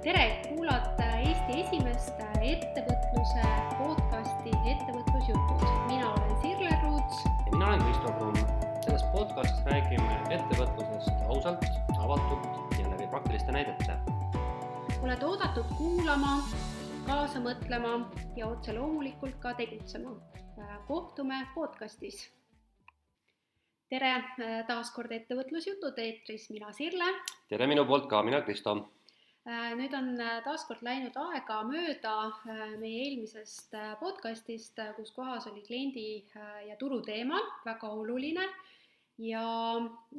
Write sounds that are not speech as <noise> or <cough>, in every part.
tere, kuulate Eesti esimest ettevõtluse podcasti Ettevõtlusjutud. mina olen Sirle Ruuts. ja mina olen Kristo Kruun. selles podcastis räägime ettevõtlusest ausalt, avatult ja läbi praktiliste näidete. oled oodatud kuulama, kaasa mõtlema ja otse loomulikult ka tegutsema. kohtume podcastis. tere taas kord Ettevõtlusjutud eetris, mina Sirle tere minu poolt ka, mina Kristo Äh, nüüd on äh, taaskord läinud aega mööda äh, meie eelmisest podcastist, kus kohas oli kliendi ja turu teema väga oluline. ja,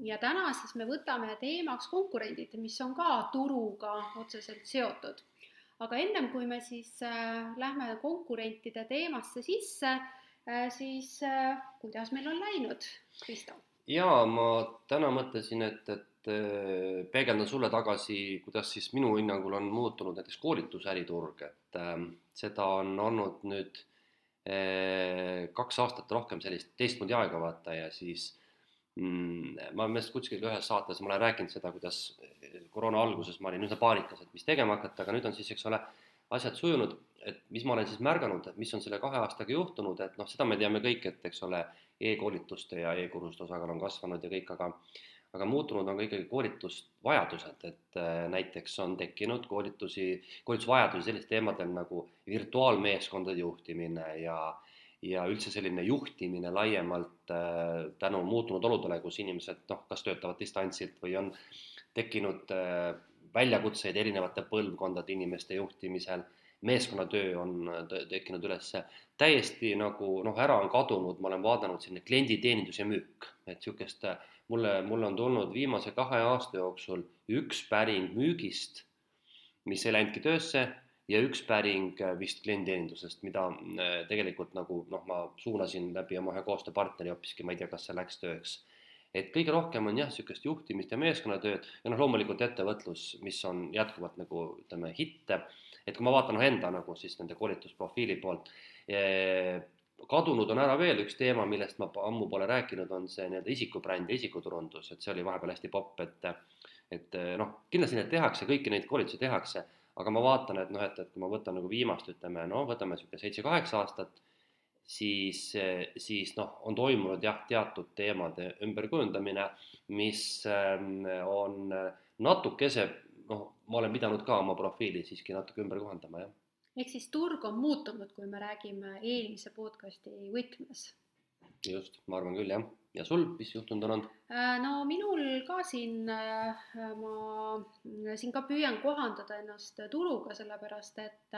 ja täna siis me võtame teemaks konkurendid, mis on ka turuga otseselt seotud. aga ennem kui me siis lähme konkurentide teemasse sisse, siis kuidas meil on läinud, Kristo? jaa, ma täna mõtlesin, et, et Äh, peegeldan sulle tagasi, kuidas siis minu hinnangul on muutunud näiteks koolitusäriturg, et äh, seda on olnud nüüd äh, kaks aastat rohkem sellist teistmoodi aega vaata ja siis mm, ma meelest kuskil ühes saates, ma olen rääkinud seda, kuidas koroona alguses ma olin üsna paanikas, et mis tegema hakata, aga nüüd on siis, eks ole, asjad sujunud, et mis ma olen siis märganud, et mis on selle kahe aastaga juhtunud, et noh, seda me teame kõik, et eks ole e, e-koolituste ja e-kursuste osakaal on kasvanud ja kõik, aga aga muutunud on ka ikkagi koolitusvajadused, et äh, näiteks on tekkinud koolitusi, koolitusvajadusi sellistel teemadel nagu virtuaalmeeskondade juhtimine ja ja üldse selline juhtimine laiemalt äh, tänu muutunud oludele, kus inimesed noh, kas töötavad distantsilt või on tekkinud äh, väljakutseid erinevate põlvkondade inimeste juhtimisel, meeskonnatöö on tekkinud üles, täiesti nagu noh, ära on kadunud, ma olen vaadanud selline klienditeenindus ja müük, et niisugust mulle, mulle on tulnud viimase kahe aasta jooksul üks päring müügist, mis ei läinudki töösse ja üks päring äh, vist klienditeenindusest, mida äh, tegelikult nagu noh, ma suunasin läbi oma ühe koostööpartneri hoopiski, ma ei tea, kas see läks tööks. et kõige rohkem on jah, niisugust juhtimist ja meeskonnatööd ja noh, loomulikult ettevõtlus, mis on jätkuvalt nagu ütleme, hitt, et kui ma vaatan enda nagu siis nende koolitusprofiili poolt, kadunud on ära veel üks teema, millest ma ammu pole rääkinud, on see nii-öelda isikubränd ja isikuturundus, et see oli vahepeal hästi popp, et et noh, kindlasti neid tehakse, kõiki neid koolitusi tehakse, aga ma vaatan, et noh, et, et kui ma võtan nagu viimast, ütleme, no võtame niisugune seitse-kaheksa aastat, siis, siis noh, on toimunud jah, teatud teemade ümberkujundamine, mis ähm, on natukese, noh, ma olen pidanud ka oma profiili siiski natuke ümber kohandama, jah ehk siis turg on muutunud, kui me räägime eelmise podcasti võtmes. just, ma arvan küll jah, ja sul, mis juhtunud on olnud? Äh, no minul ka siin, äh, ma siin ka püüan kohandada ennast turuga, sellepärast et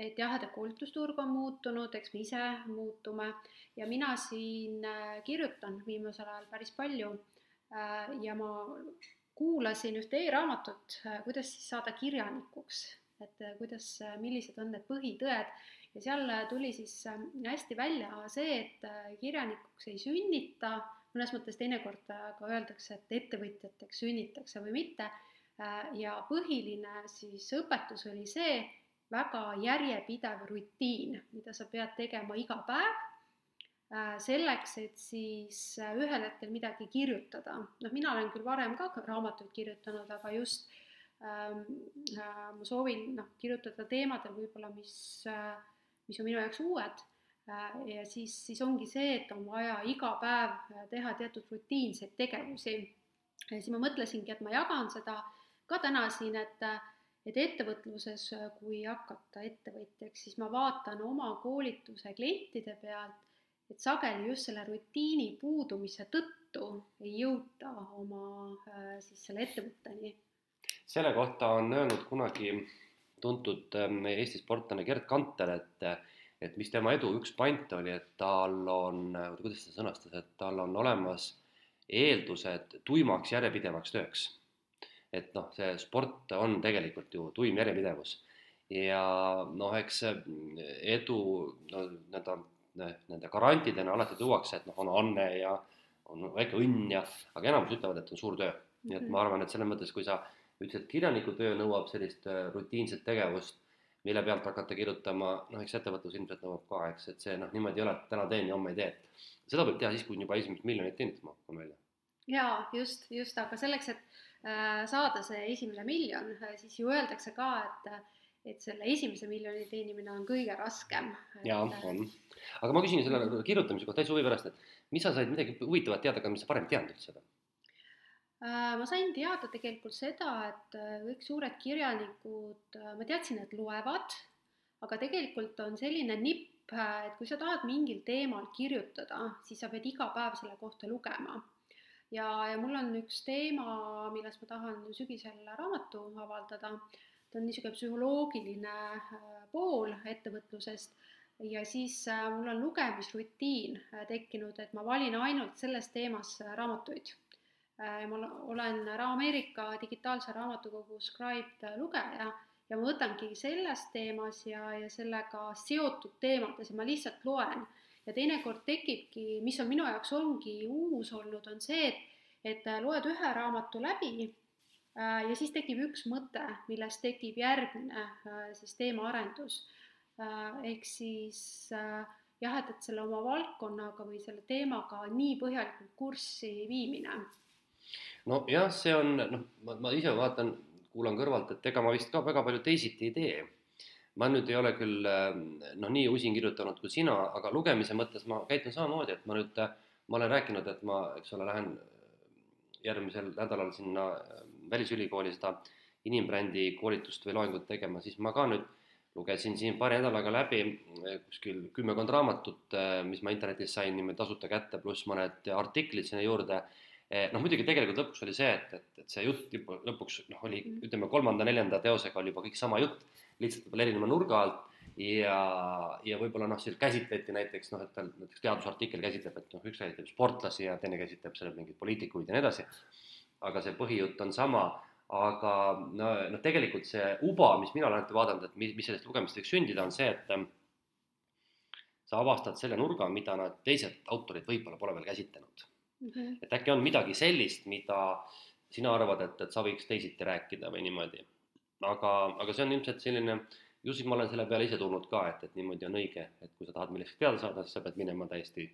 et jah, et koolitusturg on muutunud, eks me ise muutume ja mina siin äh, kirjutan viimasel ajal päris palju ja ma kuulasin ühte e-raamatut, kuidas siis saada kirjanikuks et äh, kuidas, äh, millised on need põhitõed ja seal äh, tuli siis hästi välja see, et kirjanikuks ei sünnita, mõnes mõttes teinekord ka öeldakse, et ettevõtjateks sünnitakse või mitte. ja põhiline siis õpetus oli see väga järjepidev rutiin, mida sa pead tegema iga päev selleks, et siis ühel hetkel midagi kirjutada. noh, mina olen küll varem ka raamatuid kirjutanud, aga just ma soovin noh, kirjutada teemadel võib-olla, mis, äh, mis on minu jaoks uued äh, ja siis, siis ongi see, et on vaja iga päev teha teatud rutiinseid tegevusi. ja siis ma mõtlesingi, et ma jagan seda ka täna siin, et, et ettevõtluses, kui hakata ettevõtjaks, siis ma vaatan oma koolituse klientide pealt, et sageli just selle rutiini puudumise tõttu ei jõuta oma siis selle ettevõtteni selle kohta on öelnud kunagi tuntud ähm, Eesti sportlane Gerd Kanter, et et mis tema edu üks pant oli, et tal on, kuidas ta sõnastas, et tal on olemas eeldused tuimaks järjepidevaks tööks. et noh, see sport on tegelikult ju tuim järjepidevus ja noh, eks edu no nii-öelda nende garantidena alati tuuakse, et noh, on anne ja on väike õnn ja, aga enamus ütlevad, et on suur töö. nii et ma mhm. arvan, et selles mõttes, kui sa ütles, et kirjanikutöö nõuab sellist äh, rutiinset tegevust, mille pealt hakata kirjutama, noh, eks ettevõtlus ilmselt nõuab ka, eks, et see noh, niimoodi ei ole, et täna teen ja homme ei tee, seda võib teha siis, kui juba esimesed miljonid teenitud, ma pakun välja. jaa, just, just, aga selleks, et äh, saada see esimene miljon, siis ju öeldakse ka, et et selle esimese miljoni teenimine on kõige raskem. jaa, on. aga ma küsin selle kirjutamise kohta täitsa huvi pärast, et mis sa said midagi huvitavat teada, aga mis sa varem ei teadnud üldse seda? Äh, ma sain teada tegelikult seda, et äh, kõik suured kirjanikud, äh, ma teadsin, et loevad, aga tegelikult on selline nipp, et kui sa tahad mingil teemal kirjutada, siis sa pead iga päev selle kohta lugema. ja, ja mul on üks teema, millest ma tahan sügisel raamatu avaldada, ta on niisugune psühholoogiline pool ettevõtlusest. Ja siis mul on lugemisrutiin tekkinud, et ma valin ainult selles teemas raamatuid ma olen Ameerika digitaalse raamatukogu Scribed lugeja ja ma võtangi selles teemas ja, ja sellega seotud teemades ja ma lihtsalt loen. ja teinekord tekibki, mis on minu jaoks ongi uus olnud, on see, et, et loed ühe raamatu läbi äh, ja siis tekib üks mõte, millest tekib järgmine äh, siis teemaarendus. ehk siis jah, et, et selle oma valdkonnaga või selle teemaga nii põhjalikult kurssi viimine nojah, see on noh, ma, ma ise vaatan, kuulan kõrvalt, et ega ma vist ka väga palju teisiti ei tee. ma nüüd ei ole küll noh, nii usin kirjutanud kui sina, aga lugemise mõttes ma käitun samamoodi, et ma nüüd, ma olen rääkinud, et ma, eks ole, lähen järgmisel nädalal sinna Välisülikooli seda inimbrändi koolitust või loengut tegema, siis ma ka nüüd lugesin siin paari nädalaga läbi kuskil kümmekond raamatut, mis ma internetis sain niimoodi tasuta kätte, pluss mõned artiklid sinna juurde noh, muidugi tegelikult lõpuks oli see, et, et, et see jutt lõpuks noh, oli mm. ütleme, kolmanda-neljanda teosega oli juba kõik sama jutt, lihtsalt võib-olla erineva nurga alt ja, ja võib-olla noh, siis käsitleti näiteks noh, et tal näiteks teadusartikkel käsitleb, et noh, üks käsitleb sportlasi ja teine käsitleb seal mingeid poliitikuid ja nii edasi. aga see põhijutt on sama, aga no, noh, tegelikult see uba, mis mina olen ette vaadanud, et mis, mis sellest lugemist võiks sündida, on see, et sa avastad selle nurga, mida nad teised autorid võib-olla pole veel käsitlenud mm. -hmm. et äkki on midagi sellist, mida sina arvad, et, et sa võiks teisiti rääkida või niimoodi. aga, aga see on ilmselt selline, ju siis ma olen selle peale ise tulnud ka, et, et niimoodi on õige, et kui sa tahad millestki teada saada, siis sa pead minema täiesti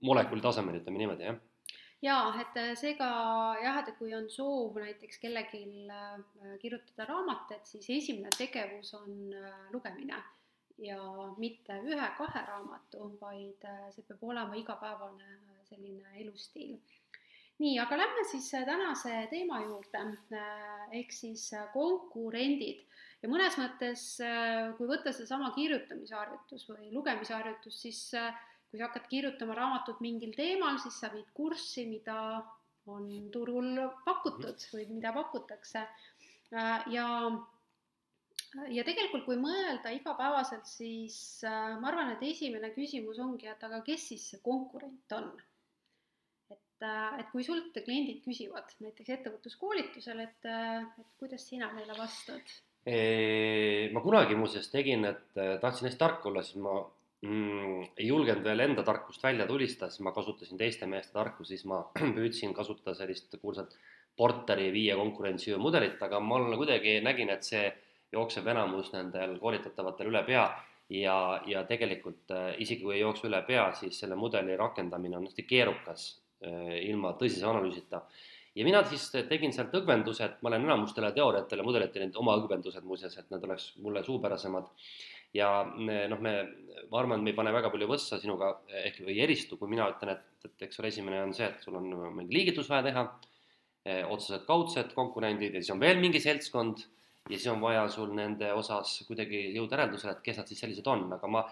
molekuli tasemel, ütleme niimoodi, jah jaa, et äh, seega jah, et kui on soov näiteks kellelgi äh, kirjutada raamat, et siis esimene tegevus on äh, lugemine ja mitte ühe-kahe raamatu, vaid see peab olema igapäevane selline elustiil. nii, aga lähme siis äh, tänase teema juurde, äh, ehk siis äh, konkurendid ja mõnes mõttes, kui võtta seesama kirjutamisharjutus või lugemisharjutus, siis kui sa hakkad kirjutama raamatut mingil teemal, siis sa viid kurssi, mida on turul pakutud või mida pakutakse. ja, ja tegelikult, kui mõelda igapäevaselt, siis ma arvan, et esimene küsimus ongi, et aga kes siis see konkurent on äh, et kui sult kliendid küsivad näiteks ettevõtluskoolitusel, et, äh, et kuidas sina neile vastad? ma kunagi muuseas tegin, et äh, tahtsin hästi tark olla, siis ma mm, ei julgenud veel enda tarkust välja tulistada, siis ma kasutasin teiste meeste tarkusi, siis ma <clears throat> püüdsin kasutada sellist kuulsat Porteri viie konkurentsijõu mudelit, aga ma kuidagi nägin, et see jookseb enamus nendel koolitatavatel üle pea ja, ja tegelikult isegi kui ei jookse üle pea, siis selle mudeli rakendamine on hästi keerukas ilma tõsise analüüsita. ja mina siis tegin sealt õgvendused, ma olen enamustele teooriatele, mudelitele oma õgvendused muuseas, et nad oleks mulle suupärasemad. ja noh, me, ma arvan, et me ei pane väga palju võssa sinuga ehk ei eristu, kui mina ütlen, et, et eks ole, esimene on see, et sul on mingi liigitus vaja teha, eh, otsesed, kaudsed konkurendid ja siis on veel mingi seltskond ja siis on vaja sul nende osas kuidagi jõuda järeldusele, et kes nad siis sellised on, aga ma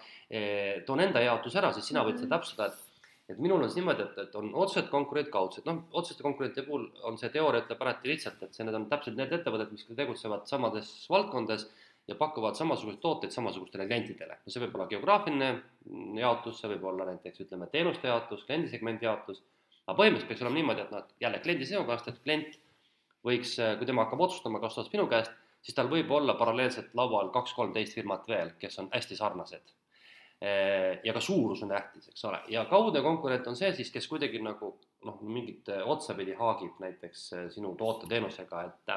toon enda jaotuse ära, siis sina võid seda mhm. täpsustada, et et minul on siis niimoodi, et, et on otsesed konkurendid, kaudsed, noh, otseste konkurentide puhul on see teooria ütleb alati lihtsalt, et see, need on täpselt need ettevõtted, mis tegutsevad samades valdkondades ja pakuvad samasuguseid tooteid samasugustele klientidele. no see võib olla geograafiline jaotus, see võib olla näiteks ütleme, teenuste jaotus, kliendisegmendi jaotus, aga põhimõtteliselt peaks olema niimoodi, et noh, et jälle kliendi seisukohast, et klient võiks, kui tema hakkab otsustama, kas ta ostab minu käest, siis tal võib olla paralleelselt laual kaks-kolmteist firmat veel, kes on hästi sarnased ja ka suurus on tähtis, eks ole, ja kaudne konkurent on see siis, kes kuidagi nagu noh, mingit otsapidi haagib näiteks eh, sinu toote-teenusega, et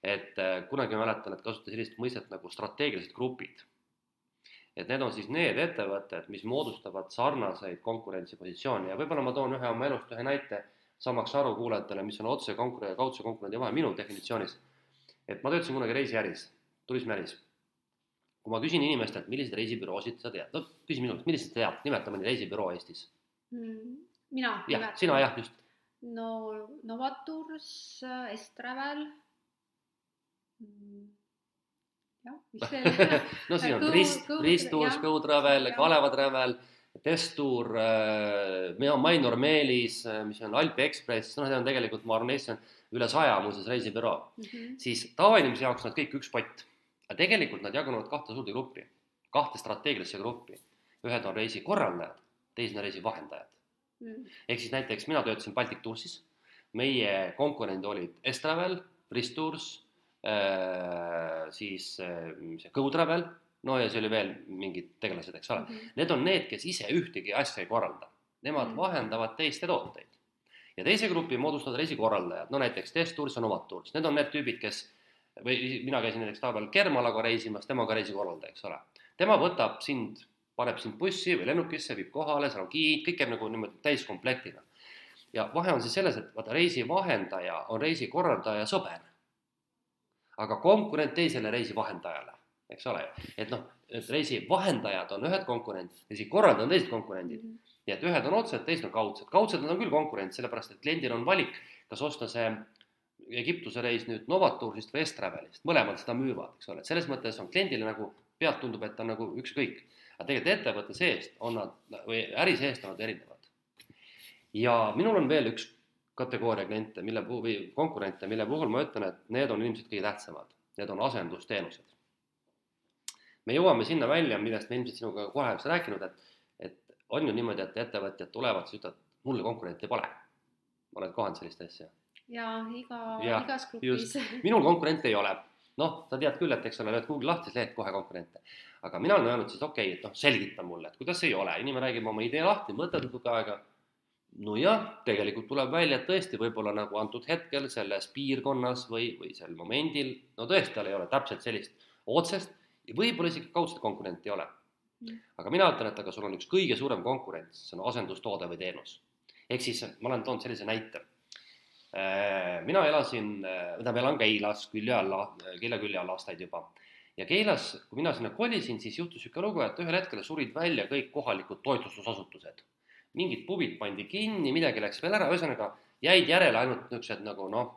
et eh, kunagi ma mäletan, et kasutasin sellist mõistet nagu strateegilised grupid. et need on siis need ettevõtted, mis moodustavad sarnaseid konkurentsipositsioone ja võib-olla ma toon ühe oma elust ühe näite, saamaks aru kuulajatele, mis on otse konkurendi ja kaudse konkurendi vahe minu definitsioonis. et ma töötasin kunagi reisiäris, turismiäris. Kui ma küsin inimestelt, milliseid reisibüroosid sa tead, no küsi minu käest, milliseid sa tead, nimeta mõni reisibüroo Eestis. Mm, mina. jah, sina jah, just. no Novatours, Estravel mm, jah, mis veel <laughs> no siin on Rist, Ristours, Go Travel, Kaleva Travel, Testuur äh,, Mainor Meelis, äh, mis on Alpi Ekspress, noh, need on tegelikult, ma arvan, Eestis on üle saja muuseas reisibüroo mm. -hmm. siis tavainimese jaoks on nad kõik üks pott. Aga tegelikult nad jagunevad kahte suurde gruppi, kahte strateegilisse gruppi. ühed on reisikorraldajad, teised on reisivahendajad mm. -hmm. ehk siis näiteks mina töötasin Baltic Toursis, meie konkurendid olid Estravel, Ristours Äh, siis äh, see GoTravel, no ja see oli veel mingid tegelased, eks ole mm. -hmm. Need on need, kes ise ühtegi asja ei korralda. Nemad mm -hmm. vahendavad teiste tooteid. ja teise grupi moodustavad reisikorraldajad, no näiteks Testours ja Novatours, need on need tüübid, kes või mina käisin näiteks talvel Kermalaga reisimas, tema on ka reisikorraldaja, eks ole. tema võtab sind, paneb sind bussi või lennukisse, viib kohale, seal on giid, kõik käib nagu niimoodi täiskomplektina. ja vahe on siis selles, et vaata reisivahendaja on reisikorraldaja sõber aga konkurent teisele reisivahendajale, eks ole et noh, et reisivahendajad on ühed konkurendid, reisikorraldajad on teised konkurendid mm. -hmm. nii et ühed on otsesed, teised on kaudsed, kaudsed nad on küll konkurent, sellepärast et kliendil on valik, kas osta see Egiptuse reis nüüd Novatourist või Estravelist, mõlemad seda müüvad, eks ole, et selles mõttes on kliendile nagu pealt tundub, et ta on nagu ükskõik. aga tegelikult ettevõtte seest on nad või äri seest on nad erinevad. ja minul on veel üks kategooria kliente, mille puhul või konkurente, mille puhul ma ütlen, et need on ilmselt kõige tähtsamad, need on asendusteenused. me jõuame sinna välja, millest me ilmselt sinuga kohe oleks rääkinud, et, et on ju niimoodi, et ettevõtjad tulevad, siis ütlevad, mulle konkurenti pole. oled kohanud sellist asja? Jaa, iga, igas grupis. minul konkurente ei ole. noh, sa tead küll, et eks ole, lööd Google lahti, siis leiad kohe konkurente. aga mina olen öelnud siis okei okay,, et noh, selgita mulle, et kuidas ei ole, inimene räägib oma idee lahti, mõtled natuke aega nojah, tegelikult tuleb välja, et tõesti võib-olla nagu antud hetkel selles piirkonnas või, või sel momendil, no tõesti, tal ei ole täpselt sellist otsest ja võib-olla isegi kaudset konkurenti ei ole. Mm. aga mina ütlen, et aga sul on üks kõige suurem konkurent, see on asendustoode või teenus. ehk siis ma olen toonud sellise näite. Äh, mina elasin, äh, tähendab, elan Keilas külje alla, Keila külje all aastaid juba ja Keilas, kui mina sinna kolisin, siis juhtus niisugune lugu, et ühel hetkel surid välja kõik kohalikud toitlustusasutused mingid pubid pandi kinni, midagi läks veel ära, ühesõnaga jäid järele ainult niisugused nagu noh,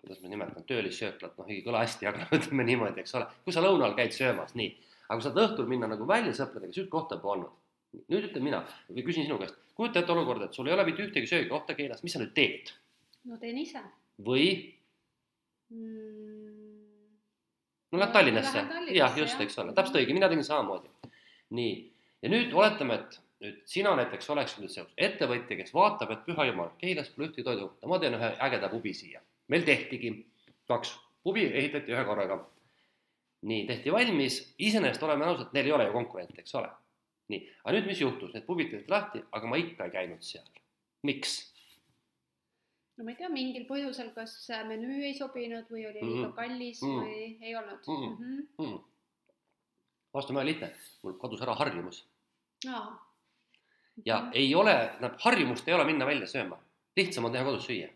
kuidas ma nimetan, töölissööklad, noh ei kõla hästi, aga <laughs> ütleme niimoodi, eks ole, kui sa lõunal käid söömas, nii. aga kui sa tahad õhtul minna nagu välja sõpradega, sihukest kohta polnud. nüüd ütlen mina või küsin sinu käest, kujuta ette olukorda, et sul ei ole mitte ühtegi söögikohta keeles, mis sa nüüd teed? No teen ise. või mm.? no lähed Tallinnasse, jah, just, eks ole, täpselt õige, mina tegin samamoodi. nii, ja nüüd oletame, et nüüd sina näiteks oleksid nüüd see ettevõtja, kes vaatab, et püha jumal, Keilas pole ühtegi toidukohta, ma teen ühe ägeda pubi siia. meil tehtigi kaks pubi, ehitati ühe korraga. nii, tehti valmis, iseenesest oleme ausad, neil ei ole ju konkurente, eks ole. nii, aga nüüd, mis juhtus, need pubid tehti lahti, aga ma ikka ei käinud seal. miks? No ma ei tea, mingil põhjusel, kas menüü ei sobinud või oli liiga mm -hmm. kallis mm -hmm. või ei olnud mm? -hmm. Mm -hmm. vastus on väga lihtne, mul kadus ära harjumus. aa ja mm. ei ole, tähendab, harjumust ei ole minna välja sööma, lihtsam on teha kodus süüa.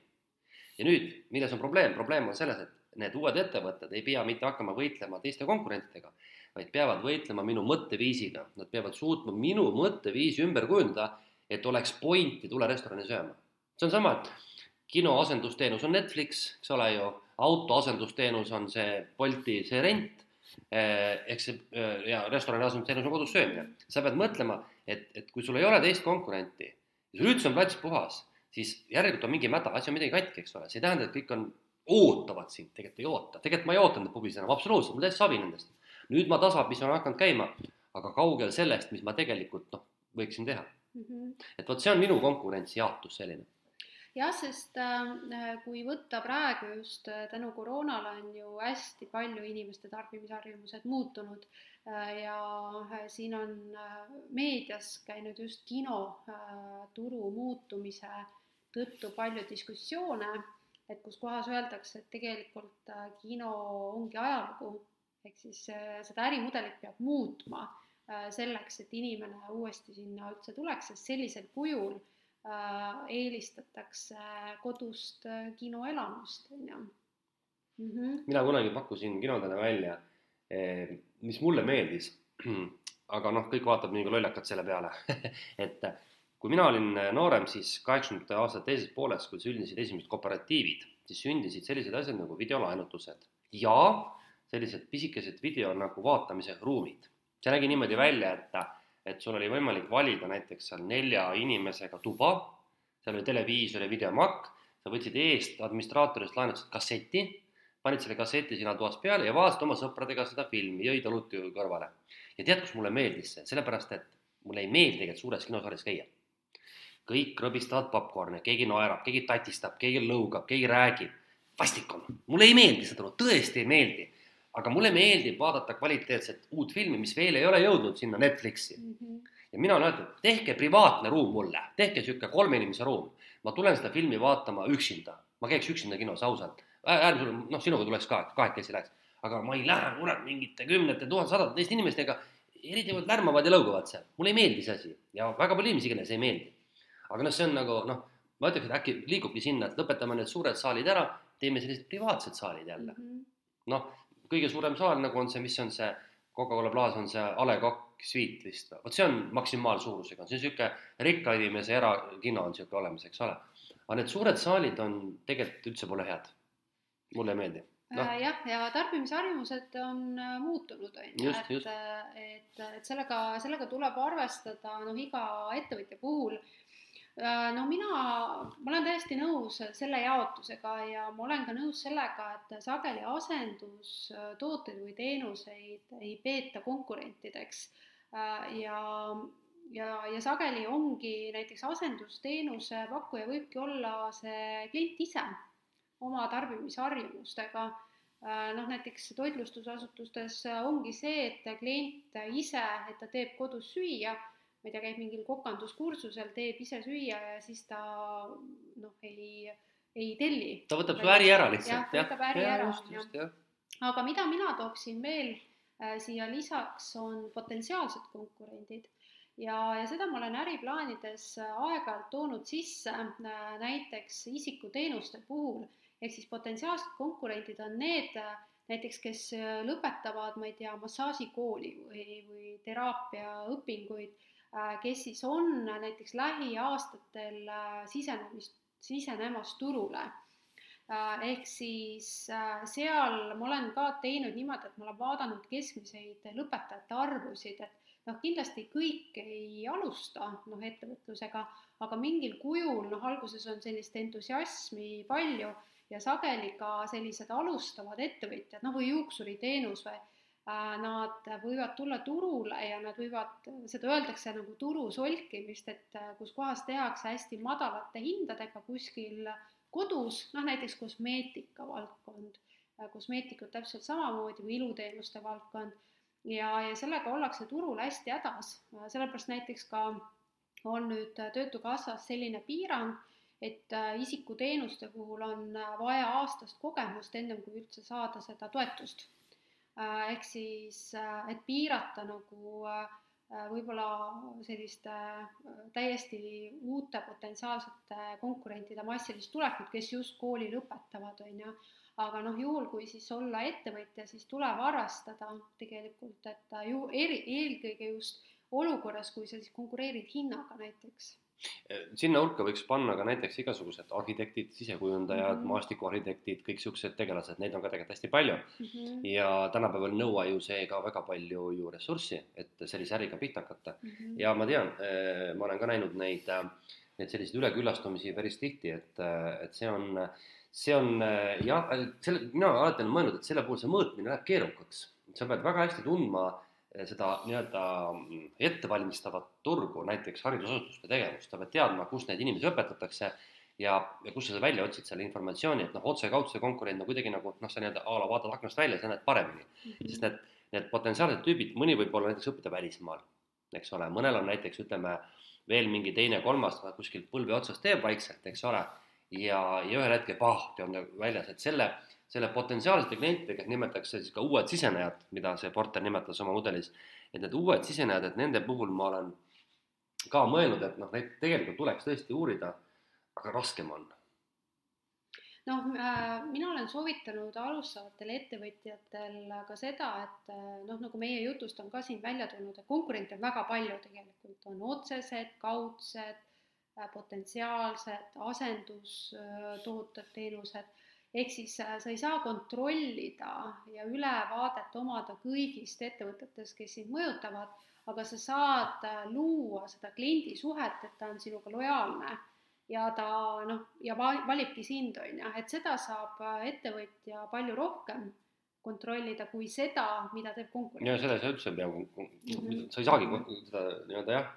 ja nüüd, milles on probleem, probleem on selles, et need uued ettevõtted ei pea mitte hakkama võitlema teiste konkurentidega, vaid peavad võitlema minu mõtteviisiga, nad peavad suutma minu mõtteviisi ümber kujundada, et oleks pointi tulla restorani sööma. see on sama, et kino asendusteenus on Netflix, eks ole ju, auto asendusteenus on see Bolti see rent, eh, ehk see eh, ja restorani asendusteenus on kodus söömine. sa pead mõtlema et, et kui sul ei ole teist konkurenti ja sul üldse on plats puhas, siis järelikult on mingi mäda, asi on midagi katki, eks ole, see ei tähenda, et kõik on, ootavad sind, tegelikult ei oota, tegelikult ma ei ootanud pubis enam, absoluutselt, mul täiesti savi nendest. nüüd ma tasapisi olen hakanud käima, aga kaugel sellest, mis ma tegelikult noh, võiksin teha mm. -hmm. et vot see on minu konkurentsijaotus selline jah, sest äh, kui võtta praegu just äh, tänu koroonale on ju hästi palju inimeste tarbimisharjumused muutunud äh, ja äh, siin on äh, meedias käinud just kinoturu äh, muutumise tõttu palju diskussioone, et kus kohas öeldakse, et tegelikult äh, kino ongi ajalugu, ehk siis äh, seda ärimudelit peab muutma äh, selleks, et inimene uuesti sinna üldse tuleks, sest sellisel kujul äh, eelistatakse kodust äh, kinoelamust, on ju. -hmm. mina kunagi pakkusin kinodele välja, mis mulle meeldis, aga noh, kõik vaatab nagu lollakad selle peale <laughs> et kui mina olin noorem, siis kaheksakümnendate aastate teises pooles, kui sündisid esimesed kooperatiivid, siis sündisid sellised asjad nagu videolaenutused ja sellised pisikesed video nagu vaatamise ruumid. see nägi niimoodi välja, et, et sul oli võimalik valida näiteks seal nelja inimesega tuba, seal oli televiisor ja videomakk, sa võtsid eest administraatorist laenutasid kasseti, panid selle kasseti sina toas peale ja vaatasid oma sõpradega seda filmi, jõid õlut kõrvale. ja tead, kus mulle meeldis see, sellepärast et mulle ei meeldi tegelikult suures kinosaalis käia. kõik rõbistavad popkorni, keegi naerab, keegi tatistab, keegi lõugab, keegi räägib. vastik on, mulle ei meeldi seda, tõesti ei meeldi aga mulle meeldib vaadata kvaliteetset uut filmi, mis veel ei ole jõudnud sinna Netflixi. Mm. -hmm. ja mina olen öelnud, tehke privaatne ruum mulle, tehke niisugune kolme inimese ruum. ma tulen seda filmi vaatama üksinda, ma käiks üksinda kinos ausalt, äärmiselt, noh, sinuga tuleks ka, kahekesi läheks, aga ma ei lähe, kurat, mingite kümnete, tuhat, sadade teiste inimestega, eriti lärmavad ja lõugavad seal, mulle ei meeldi see asi. Ja väga palju inimesi, kellele see ei meeldi. aga noh, see on nagu noh, ma ütleks, et äkki liigubki sinna, et lõpetame need suured saalid ära, teeme sellised privaatsed saalid jälle. Mm -hmm.. noh kõige suurem saal nagu on see, mis on see Coca-Cola Plaza on see A Le Coq Suite vist või, vot see on maksimaalsuurusega, see on niisugune rikka inimese erakino on niisugune olemas, eks ole. aga need suured saalid on tegelikult üldse pole head. mulle ei meeldi. No.. Äh, jah, ja tarbimisharjumused on äh, muutunud, on ju, et, et, et sellega, sellega tuleb arvestada noh, iga ettevõtja puhul. Äh, no mina, ma olen täiesti nõus selle jaotusega ja ma olen ka nõus sellega, et sageli asendustooteid või teenuseid ei peeta konkurentideks. Äh, ja, ja, ja sageli ongi näiteks asendusteenuse pakkuja võibki olla see klient ise oma tarbimisharjumustega äh, noh, näiteks toitlustusasutustes ongi see, et klient ise, et ta teeb kodus süüa ma ei tea, käib mingil kokanduskursusel, teeb ise süüa ja siis ta noh, ei, ei telli. ta võtab su äri ära lihtsalt. jah, võtab äri ja, ära, ju. aga mida mina tooksin veel äh, siia lisaks, on potentsiaalsed konkurendid ja, ja seda ma olen äriplaanides aeg-ajalt toonud sisse äh, näiteks isikuteenuste puhul, ehk siis potentsiaalsed konkurendid on need äh, näiteks, kes lõpetavad, ma ei tea, massaažikooli või, või teraapiaõpinguid kes siis on näiteks lähiaastatel äh, sisenemist, sisenemas turule. Äh, ehk siis seal ma olen ka teinud niimoodi, et ma olen vaadanud keskmiseid lõpetajate arvusid, et noh, kindlasti kõik ei alusta noh, ettevõtlusega, aga mingil kujul noh, alguses on sellist entusiasmi palju ja sageli ka sellised alustavad ettevõtjad, noh või juuksuriteenus või Äh, nad võivad tulla turule ja nad võivad, seda öeldakse nagu turu solkimist, et äh, kus kohas tehakse hästi madalate hindadega kuskil kodus, noh näiteks kosmeetika valdkond, äh, kosmeetikud täpselt samamoodi või iluteenuste valdkond. Ja, ja sellega ollakse turul hästi hädas, sellepärast näiteks ka on nüüd Töötukassas selline piirang, et isikuteenuste puhul on vaja aastast kogemust, ennem kui üldse saada seda toetust. Äh, ehk siis, äh, et piirata nagu äh, võib-olla selliste täiesti uute potentsiaalsete konkurentide massilist tulekut, kes just kooli lõpetavad, on ju. aga noh, juhul kui siis olla ettevõtja, siis tuleb arvestada tegelikult, et ju eri, eelkõige just olukorras, kui sa siis konkureerid hinnaga näiteks sinna hulka võiks panna ka näiteks igasugused arhitektid, sisekujundajad mm, -hmm. maastikuarhitektid, kõik siuksed tegelased, neid on ka tegelikult hästi palju mm. -hmm. ja tänapäeval nõua ju see ka väga palju ju ressurssi, et sellise äriga pihta hakata mm. -hmm. ja ma tean, eh, ma olen ka näinud neid, eh, neid selliseid üleküllastumisi päris tihti, et, et see on, see on jah, selle, mina alati olen mõelnud, et selle puhul see mõõtmine läheb keerukaks. sa pead väga hästi tundma seda nii-öelda ettevalmistavat turgu, näiteks haridusasutuste tegevust, sa pead teadma, kus neid inimesi õpetatakse ja, ja kus sa välja otsid selle informatsiooni, et noh, otse-kaudse konkurent on kuidagi nagu noh, sa nii-öelda a la vaatad aknast välja, sa näed paremini mm. -hmm. sest need, need potentsiaalsed tüübid, mõni võib olla näiteks õppida välismaal, eks ole, mõnel on näiteks ütleme veel mingi teine-kolmas kuskil põlve otsas teeb vaikselt, eks ole, ja, ja ühel hetkel pahti on ta väljas, et selle selle potentsiaalsete klientidega nimetatakse siis ka uued sisenejad, mida see Porter nimetas oma mudelis, et need uued sisenejad, et nende puhul ma olen ka mõelnud, et noh, neid tegelikult tuleks tõesti uurida, aga raskem on. Noh äh,, mina olen soovitanud alustavatel ettevõtjatel ka seda, et äh, noh, nagu meie jutust on ka siin välja tulnud, et konkurente on väga palju tegelikult, on otsesed, kaudsed äh,, potentsiaalsed, asendustooted, teenused, ehk siis äh, sa ei saa kontrollida ja ülevaadet omada kõigist ettevõtetest, kes sind mõjutavad, aga sa saad äh, luua seda kliendisuhet, et ta on sinuga lojaalne ja ta noh, ja valibki sind, on ju, et seda saab äh, ettevõtja palju rohkem kontrollida kui seda, mida teeb konkurent. ja seda sa üldse ei pea -hmm. sa ei saagi seda nii-öelda jah,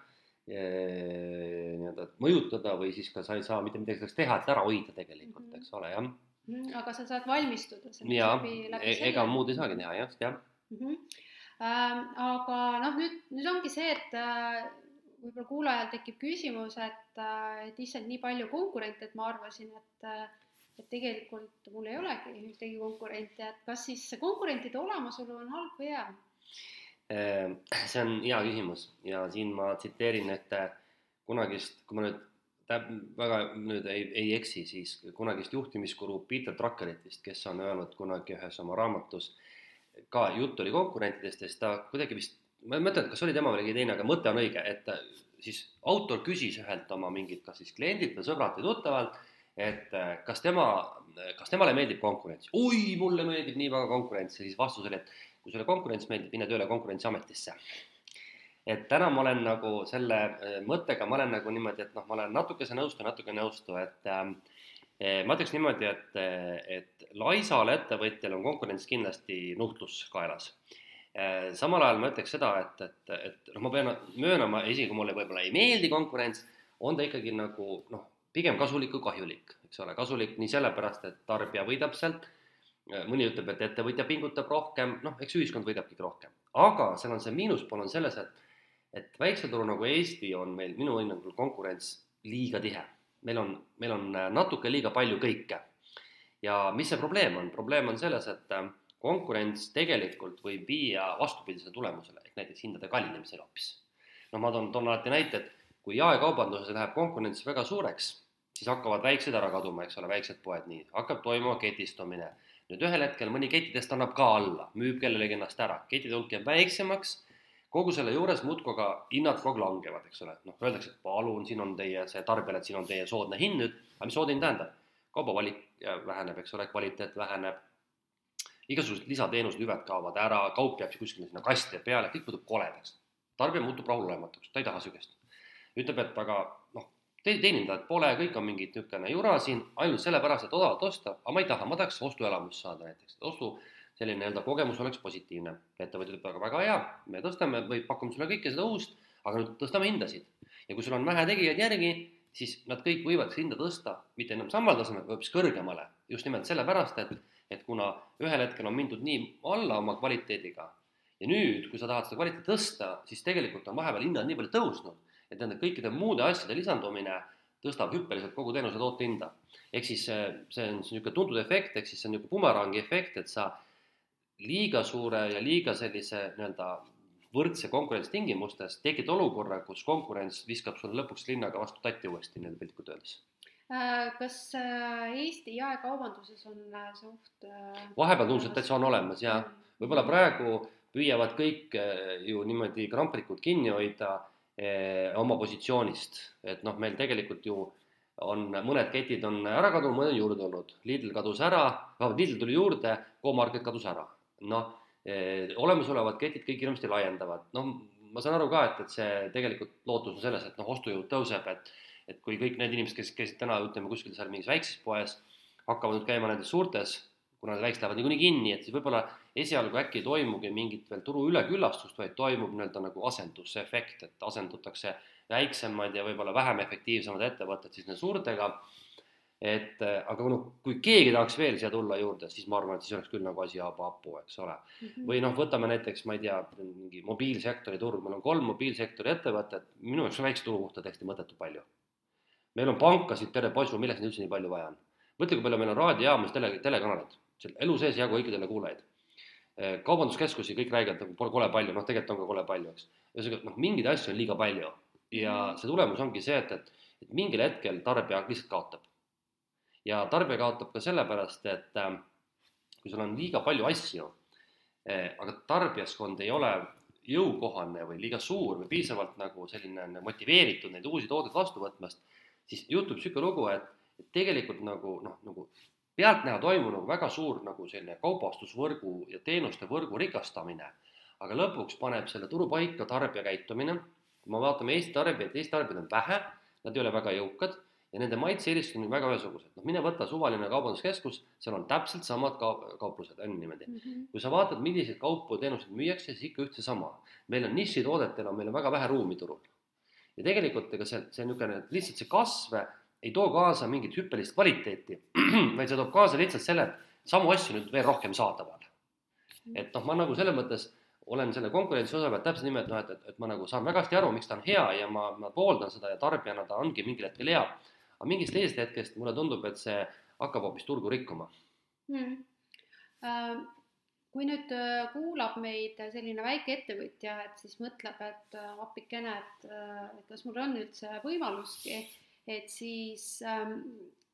nii-öelda mõjutada või siis ka sa ei saa mitte midagi selleks teha, et ära hoida tegelikult -hmm. eks ole, jah. Aga sa saad valmistuda läbi e-, ega muud ei saagi teha jah, jah mm. -hmm. Ähm, aga noh, nüüd, nüüd ongi see, et äh, võib-olla kuulajal tekib küsimus, et, äh, et issand, nii palju konkurente, et ma arvasin, et äh, et tegelikult mul ei olegi ühtegi konkurenti, et kas siis konkurentide olemasolu on halb või hea? Ehm, see on hea küsimus ja siin ma tsiteerin ühte kunagist, kui ma nüüd täp-, väga nüüd ei, ei eksi, siis kunagist juhtimiskuru Peter Druckeritist, kes on öelnud kunagi ühes oma raamatus, ka jutt oli konkurentidest ja siis ta kuidagi vist ma ei mõtle, kas oli tema või keegi teine, aga mõte on õige, et siis autor küsis ühelt oma mingit, kas siis kliendilt või sõbralt või tuttavalt, et äh, kas tema, kas temale meeldib konkurents. oi, mulle meeldib nii väga konkurents ja siis vastus oli, et kui sulle konkurents meeldib, mine tööle Konkurentsiametisse. Et täna ma olen nagu selle äh, mõttega, ma olen nagu niimoodi, et noh, ma olen natukese nõustu, natuke nõustu, et äh, ma ütleks niimoodi, et, et laisal ettevõtjal on konkurents kindlasti nuhtlus kaelas Äh, samal ajal ma ütleks seda, et, et, et noh, ma pean möönama, isegi kui mulle võib-olla ei meeldi konkurents, on ta ikkagi nagu noh, pigem kasulik kui kahjulik, eks ole, kasulik nii sellepärast, et tarbija võidab sealt, äh, mõni ütleb, et ettevõtja pingutab rohkem, noh, eks ühiskond võidabki rohkem. aga seal on see miinuspool on selles, et, et väikse turu nagu Eesti on meil minu hinnangul konkurents liiga tihe. meil on, meil on äh, natuke liiga palju kõike. ja mis see probleem on, probleem on selles, et konkurents tegelikult võib viia vastupidisele tulemusele, ehk näiteks hindade kallinemisele hoopis. no ma toon, toon alati näite, et kui jaekaubanduses läheb konkurents väga suureks, siis hakkavad väiksed ära kaduma, eks ole, väiksed poed, nii, hakkab toimuma ketistumine. nüüd ühel hetkel mõni kettidest annab ka alla, müüb kellelegi ennast ära, kettide hulk jääb väiksemaks, kogu selle juures muudkui aga hinnad kogu aeg langevad, eks ole, noh, öeldakse, et palun, siin on teie see tarbijale, et siin on teie soodne hind nüüd, aga mis soodne hind tähendab? kaubavalik väheneb, eks ole, kvaliteet väheneb, igasugused lisateenused, hüved kaovad ära, kaup jääb kuskile sinna kasti peale, kõik muutub koledaks. tarbija muutub rahulolematuks, ta ei taha sihukest. ütleb, et aga noh, teenindajad pole, kõik on mingid niisugune jura siin ainult sellepärast, et odavalt osta, aga ma ei taha, ma tahaks ostuelamust saada näiteks, ostu selline nii-öelda kogemus oleks positiivne. ettevõtja ütleb, aga väga hea, me tõstame või pakume sulle kõike seda uust, aga nüüd tõstame hindasid. ja kui sul on vähe tegijaid järgi, siis nad kõik võivad hinda tõsta, mitte enam samal tasemel, vaid hoopis kõrgemale. just nimelt sellepärast, et et kuna ühel hetkel on mindud nii alla oma kvaliteediga ja nüüd, kui sa tahad seda kvaliteeti tõsta, siis tegelikult on vahepeal hinnad nii palju tõusnud, et nende kõikide muude asjade lisandumine tõstab hüppeliselt kogu teenuse toote hinda. ehk siis see, see on niisugune tuntud efekt, ehk siis see on niisugune bumerangi efekt, et sa liiga suure ja liiga sellise nii-öelda võrdse konkurentsitingimustes tekitad olukorra, kus konkurents viskab sulle lõpuks linnaga vastu tatti uuesti, nii-öelda piltlikult öeldes Äh, kas äh, Eesti jaekaubanduses on äh, see oht? vahepeal tundus, et täitsa on olemas ja mm. võib-olla praegu püüavad kõik ju niimoodi kramplikult kinni hoida eh, oma positsioonist, et noh, meil tegelikult ju on mõned ketid on ära kadunud, mõned on juurde tulnud. Lidl kadus ära, Lidl tuli juurde, Comarket kadus ära. Noh eh,, olemasolevad ketid kõik hirmsasti laiendavad, noh, ma saan aru ka, et, et see tegelikult lootus on selles, et noh, ostujõud tõuseb, et et kui kõik need inimesed, kes käisid täna, ütleme kuskil seal mingis väikses poes, hakkavad nüüd käima nendes suurtes, kuna need väiksed lähevad niikuinii kinni, et siis võib-olla esialgu äkki ei toimugi mingit veel turu üleküllastust, vaid toimub nii-öelda nagu asendusefekt, et asendutakse väiksemad ja võib-olla vähem efektiivsemad ettevõtted siis nende suurtega. Et aga noh, kui keegi tahaks veel siia tulla juurde, siis ma arvan, et siis oleks küll nagu asi hapu, eks ole mm. -hmm. või noh, võtame näiteks, ma ei tea, mingi mobiilsektori turg, meil on kolm mobiilsektori ettevõtet, minu jaoks on väikse turu kohta täiesti mõttetu palju meil on pankasid terve posu, milleks neid üldse nii palju vaja on? mõtle, kui palju meil on raadiojaamas tele, telekanaleid, seal elu sees jagu kõikidele kuulajaid. Eh, kaubanduskeskusi kõik räägivad, pole kole palju, noh, tegelikult on ka kole palju, eks. ühesõnaga, noh, mingeid asju on liiga palju ja see tulemus ongi see, et, et, et mingil hetkel tarbija lihtsalt kaotab. Ja tarbija kaotab ka sellepärast, et äh, kui sul on liiga palju asju eh,, aga tarbijaskond ei ole jõukohane või liiga suur või piisavalt nagu selline motiveeritud neid uusi tooteid vastu võtmast, siis juhtub niisugune lugu, et, et tegelikult nagu noh, nagu pealtnäha toimub nagu väga suur nagu selline kaubastusvõrgu ja teenuste võrgu rikastamine, aga lõpuks paneb selle turu paika tarbija käitumine. Kui me vaatame Eesti tarbijaid, Eesti tarbijaid on vähe, nad ei ole väga jõukad ja nende maitse-eelistused on väga ühesugused, noh mine võta suvaline kaubanduskeskus, seal on täpselt samad ka-, kauplused, on niimoodi mm. -hmm. kui sa vaatad, milliseid kaupu ja teenuseid müüakse, siis ikka üht seesama. meil on nišitoodetena, meil on väga vähe ruumi turul. ja tegelikult ega see, see niisugune, lihtsalt see kasv ei too kaasa mingit hüppelist kvaliteeti, <clears throat> vaid see toob kaasa lihtsalt selle, et samu asju nüüd veel rohkem saadaval. Mhm. et noh, ma nagu selles mõttes olen selle konkurentsi osa pealt täpselt niimoodi, noh, et, et, et ma nagu saan väga hästi aru, miks ta on hea ja ma, ma pooldan seda ja tarbijana ta ongi mingil hetkel hea. Aga mingist teisest hetkest mulle tundub, et see hakkab hoopis turgu rikkuma. Hmm.. Äh, kui nüüd äh, kuulab meid selline väikeettevõtja, et siis mõtleb, et äh, appikene, et, et kas mul on üldse võimalustki, et siis ähm,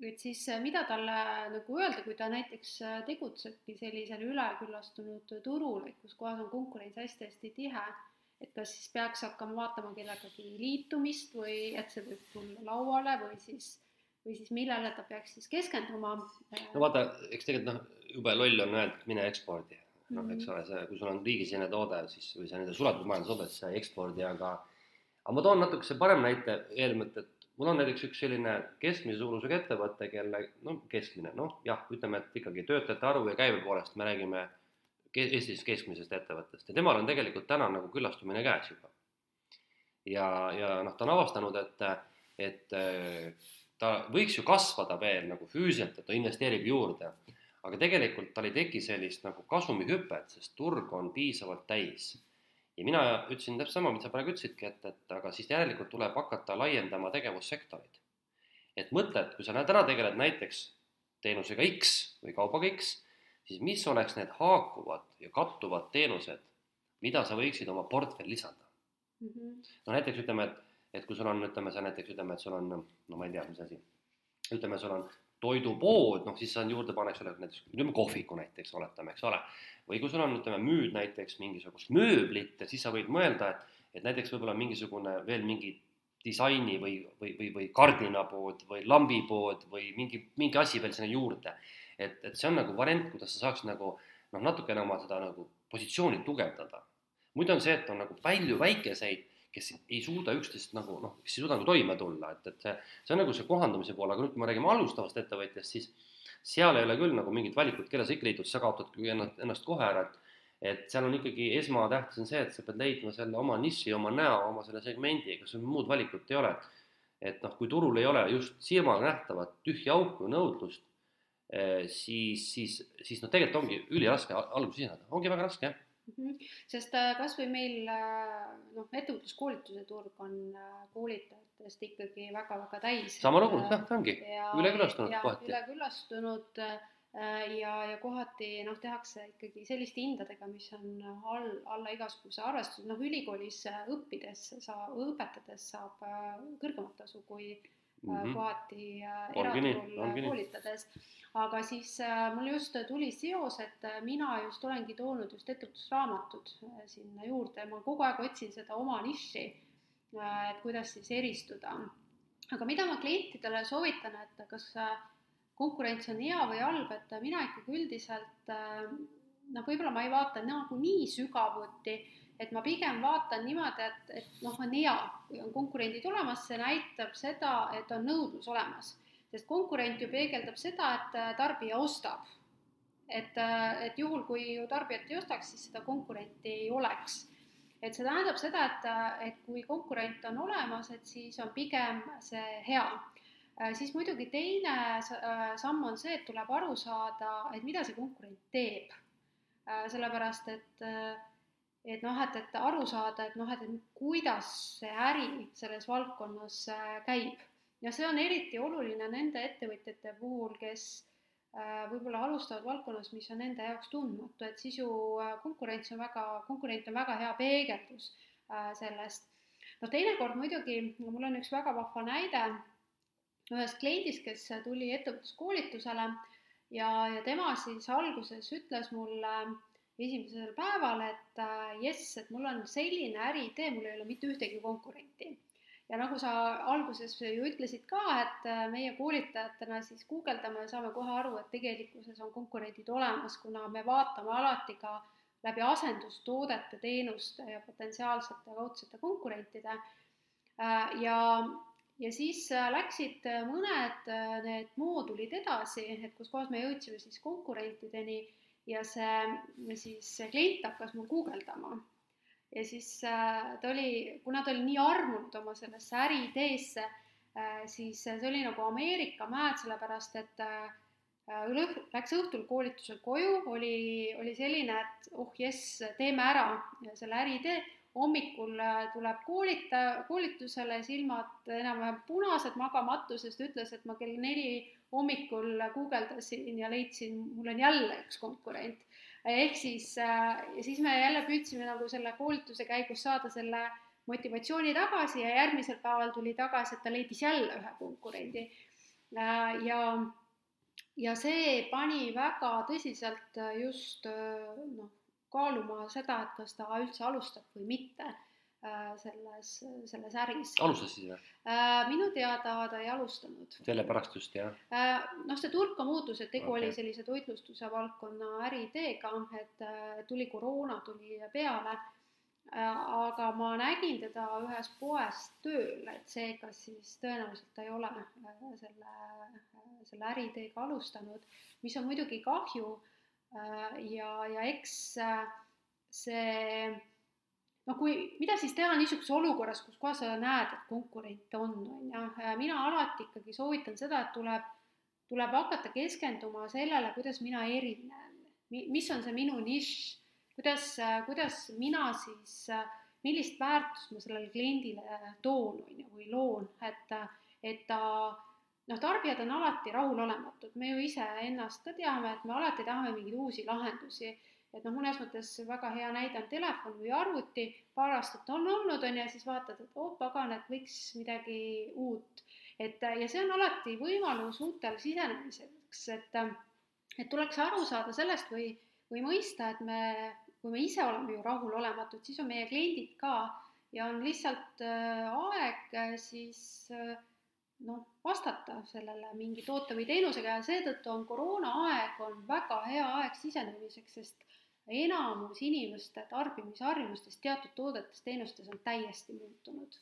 et siis mida talle nagu öelda, kui ta näiteks tegutsebki sellisel üleküllastunud turul, et kus kohas on konkurents hästi-hästi tihe, et kas siis peaks hakkama vaatama kellegagi liitumist või et see võib tulla lauale või siis, või siis millele ta peaks siis keskenduma? no vaata, eks tegelikult noh, jube loll on öelda, et mine ekspordi. noh, eks mhm. ole, see, kui sul on riigisisene toode, siis või see nende suletud majandustoode, siis sa ei ekspordi, aga aga ma toon natukese parem näite eelmõtet, et mul on näiteks üks selline keskmise suurusega ettevõte, kelle noh, keskmine, noh jah, ütleme, et ikkagi töötajate arvu ja käibe poolest me räägime Eestis keskmisest ettevõttest ja temal on tegelikult täna nagu küllastumine käes juba. ja, ja noh, ta on avastanud, et, et ta võiks ju kasvada veel nagu füüsiliselt, et ta investeerib juurde, aga tegelikult tal ei teki sellist nagu kasumihüpet, sest turg on piisavalt täis ja mina ütlesin täpselt sama, mida sa praegu ütlesidki, et, et aga siis järelikult tuleb hakata laiendama tegevussektoreid. et mõtle, et kui sa täna tegeled näiteks teenusega X või kaubaga X, siis mis oleks need haakuvad ja kattuvad teenused, mida sa võiksid oma portfelli lisada mm. -hmm. no näiteks ütleme, et, et kui sul on, ütleme sa näiteks ütleme, et sul on, no ma ei tea, mis asi, ütleme, sul on toidupood, noh siis sa juurde pane, eks ole, näiteks ütleme kohviku näiteks, oletame, eks ole või kui sul on, ütleme, müüd näiteks mingisugust mööblit, siis sa võid mõelda, et, et näiteks võib-olla mingisugune veel mingi disaini või, või, või, või kardinapood või lambipood või mingi, mingi asi veel sinna juurde. Et, et see on nagu variant, kuidas sa saaks nagu noh, natukene oma seda nagu positsiooni tugevdada. muidu on see, et on nagu palju väikeseid, kes ei suuda üksteist nagu noh, kes ei suuda nagu toime tulla, et, et see, see on nagu see kohandumise pool, aga nüüd, kui me räägime alustavast ettevõtjast, siis seal ei ole küll nagu mingit valikut, kelle sa ikka liitud, sa kaotad ennast, ennast kohe ära, et et seal on ikkagi esmatähtis on see, et sa pead leidma selle oma niši, oma näo, oma selle segmendi, ega sul muud valikut ei ole. et noh, kui turul ei ole just silmaga nähtavat tühja auku, nõudlust, siis, siis, siis noh, tegelikult ongi üliraske alguses siseneda, ongi väga raske, jah mm. -hmm. sest äh, kas või meil äh, noh, ettevõtluskoolituse turg on äh, koolitajatest ikkagi väga-väga täis. sama lugu, jah, ta ongi üleküllastunud kohati. üleküllastunud ja, ja kohati noh, tehakse ikkagi selliste hindadega, mis on all, alla igasuguse arvestuse, noh ülikoolis õppides sa, õpetades saab kõrgemat tasu kui mm -hmm. kohati eraturul koolitades aga siis äh, mul just tuli seos, et äh, mina just olengi toonud just ettevõtlusraamatud äh, sinna juurde, ma kogu aeg otsin seda oma nišši, et kuidas siis eristuda. aga mida ma klientidele soovitan, et kas konkurents on hea või halb, et mina ikkagi üldiselt noh, võib-olla ma ei vaata nagu nii sügavuti, et ma pigem vaatan niimoodi, et, et noh, on hea, kui on konkurendid olemas, see näitab seda, et on nõudlus olemas sest konkurent ju peegeldab seda, et äh, tarbija ostab. et, äh, et juhul, kui ju tarbijat ei ostaks, siis seda konkurenti ei oleks. et see tähendab seda, et, äh, et kui konkurent on olemas, et siis on pigem see hea siis muidugi teine samm on see, et tuleb aru saada, et mida see konkurent teeb. sellepärast, et et noh, et, et aru saada, et noh, et, kuidas see äri selles valdkonnas käib. Ja see on eriti oluline nende ettevõtjate puhul, kes äh, võib-olla alustavad valdkonnas, mis on nende jaoks tundmatu, et siis ju äh, konkurents on väga, konkurent on väga hea peegeldus äh, sellest. no teinekord muidugi, mul on üks väga vahva näide. Ühest kliendist, kes tuli ettevõtluskoolitusele ja, ja tema siis alguses ütles mulle esimesel päeval, et äh, jess, et mul on selline äriidee, mul ei ole mitte ühtegi konkurenti. ja nagu sa alguses ju ütlesid ka, et äh, meie koolitajatena siis guugeldame ja saame kohe aru, et tegelikkuses on konkurendid olemas, kuna me vaatame alati ka läbi asendustoodete, teenuste ja potentsiaalsete kaudsete konkurentide äh, ja ja siis läksid mõned need moodulid edasi, et kus kohas me jõudsime siis konkurentideni ja see siis see klient hakkas mul guugeldama. ja siis ta oli, kuna ta oli nii armunud oma sellesse äriideesse, siis see oli nagu Ameerika mäed, sellepärast et läks õhtul koolitusel koju, oli, oli selline, et oh jess, teeme ära selle äriidee hommikul äh, tuleb koolita, koolitusele, silmad enam-vähem punased magamatusest, ütles, et ma kell neli hommikul guugeldasin ja leidsin, mul on jälle üks konkurent. ehk siis, äh, ja siis me jälle püüdsime nagu selle koolituse käigus saada selle motivatsiooni tagasi ja järgmisel päeval tuli tagasi, et ta leidis jälle ühe konkurendi. Äh, ja, ja see pani väga tõsiselt just noh, kaaluma seda, et kas ta üldse alustab või mitte äh, selles, selles äris. alustasid või? Äh, minu teada ta ei alustanud. sellepärast just, jah? Äh, noh, see turg ka muutus, et tegu okay. oli sellise toitlustuse valdkonna äriideega, et tuli koroona, tuli peale, aga ma nägin teda ühes poes tööl, et seega siis tõenäoliselt ta ei ole selle, selle äriideega alustanud, mis on muidugi kahju Äh, ja, ja eks äh, see noh, kui, mida siis teha niisuguses olukorras, kus kohas sa näed, et konkurente on, on ju, äh, mina alati ikkagi soovitan seda, et tuleb, tuleb hakata keskenduma sellele, kuidas mina erinen, mis on see minu nišš, kuidas, kuidas mina siis, millist väärtust ma sellele kliendile toon, on ju, või loon, et, et ta noh, tarbijad on alati rahulolematud, me ju iseennast ka teame, et me alati tahame mingeid uusi lahendusi. Et noh, mõnes mõttes väga hea näide on telefon või arvuti, paar aastat on olnud, on ju, siis vaatad, et oh pagan, et võiks midagi uut. et ja see on alati võimalus uutel sisenemiseks, et, et tuleks aru saada sellest või, või mõista, et me, kui me ise oleme ju rahulolematud, siis on meie kliendid ka. Ja on lihtsalt äh, aeg äh, siis äh, noh, vastata sellele mingi toote või teenusega. Ja seetõttu on koroonaaeg on väga hea aeg sisenemiseks, sest enamus inimeste tarbimisharjumustest teatud toodetes, teenustes on täiesti muutunud.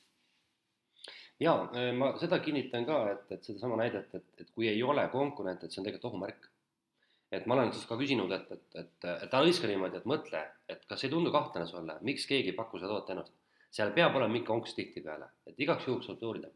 ja ma seda kinnitan ka, et, et sedasama näidet, et, et kui ei ole konkurente, et see on tegelikult ohumärk. et ma olen siis ka küsinud, et, et, et, et ära hõiska niimoodi, et mõtle, et kas ei tundu kahtlane sulle, miks keegi ei paku seda toote-teenust. seal peab olema mingi konks tihtipeale, et igaks juhuks tuleb uurida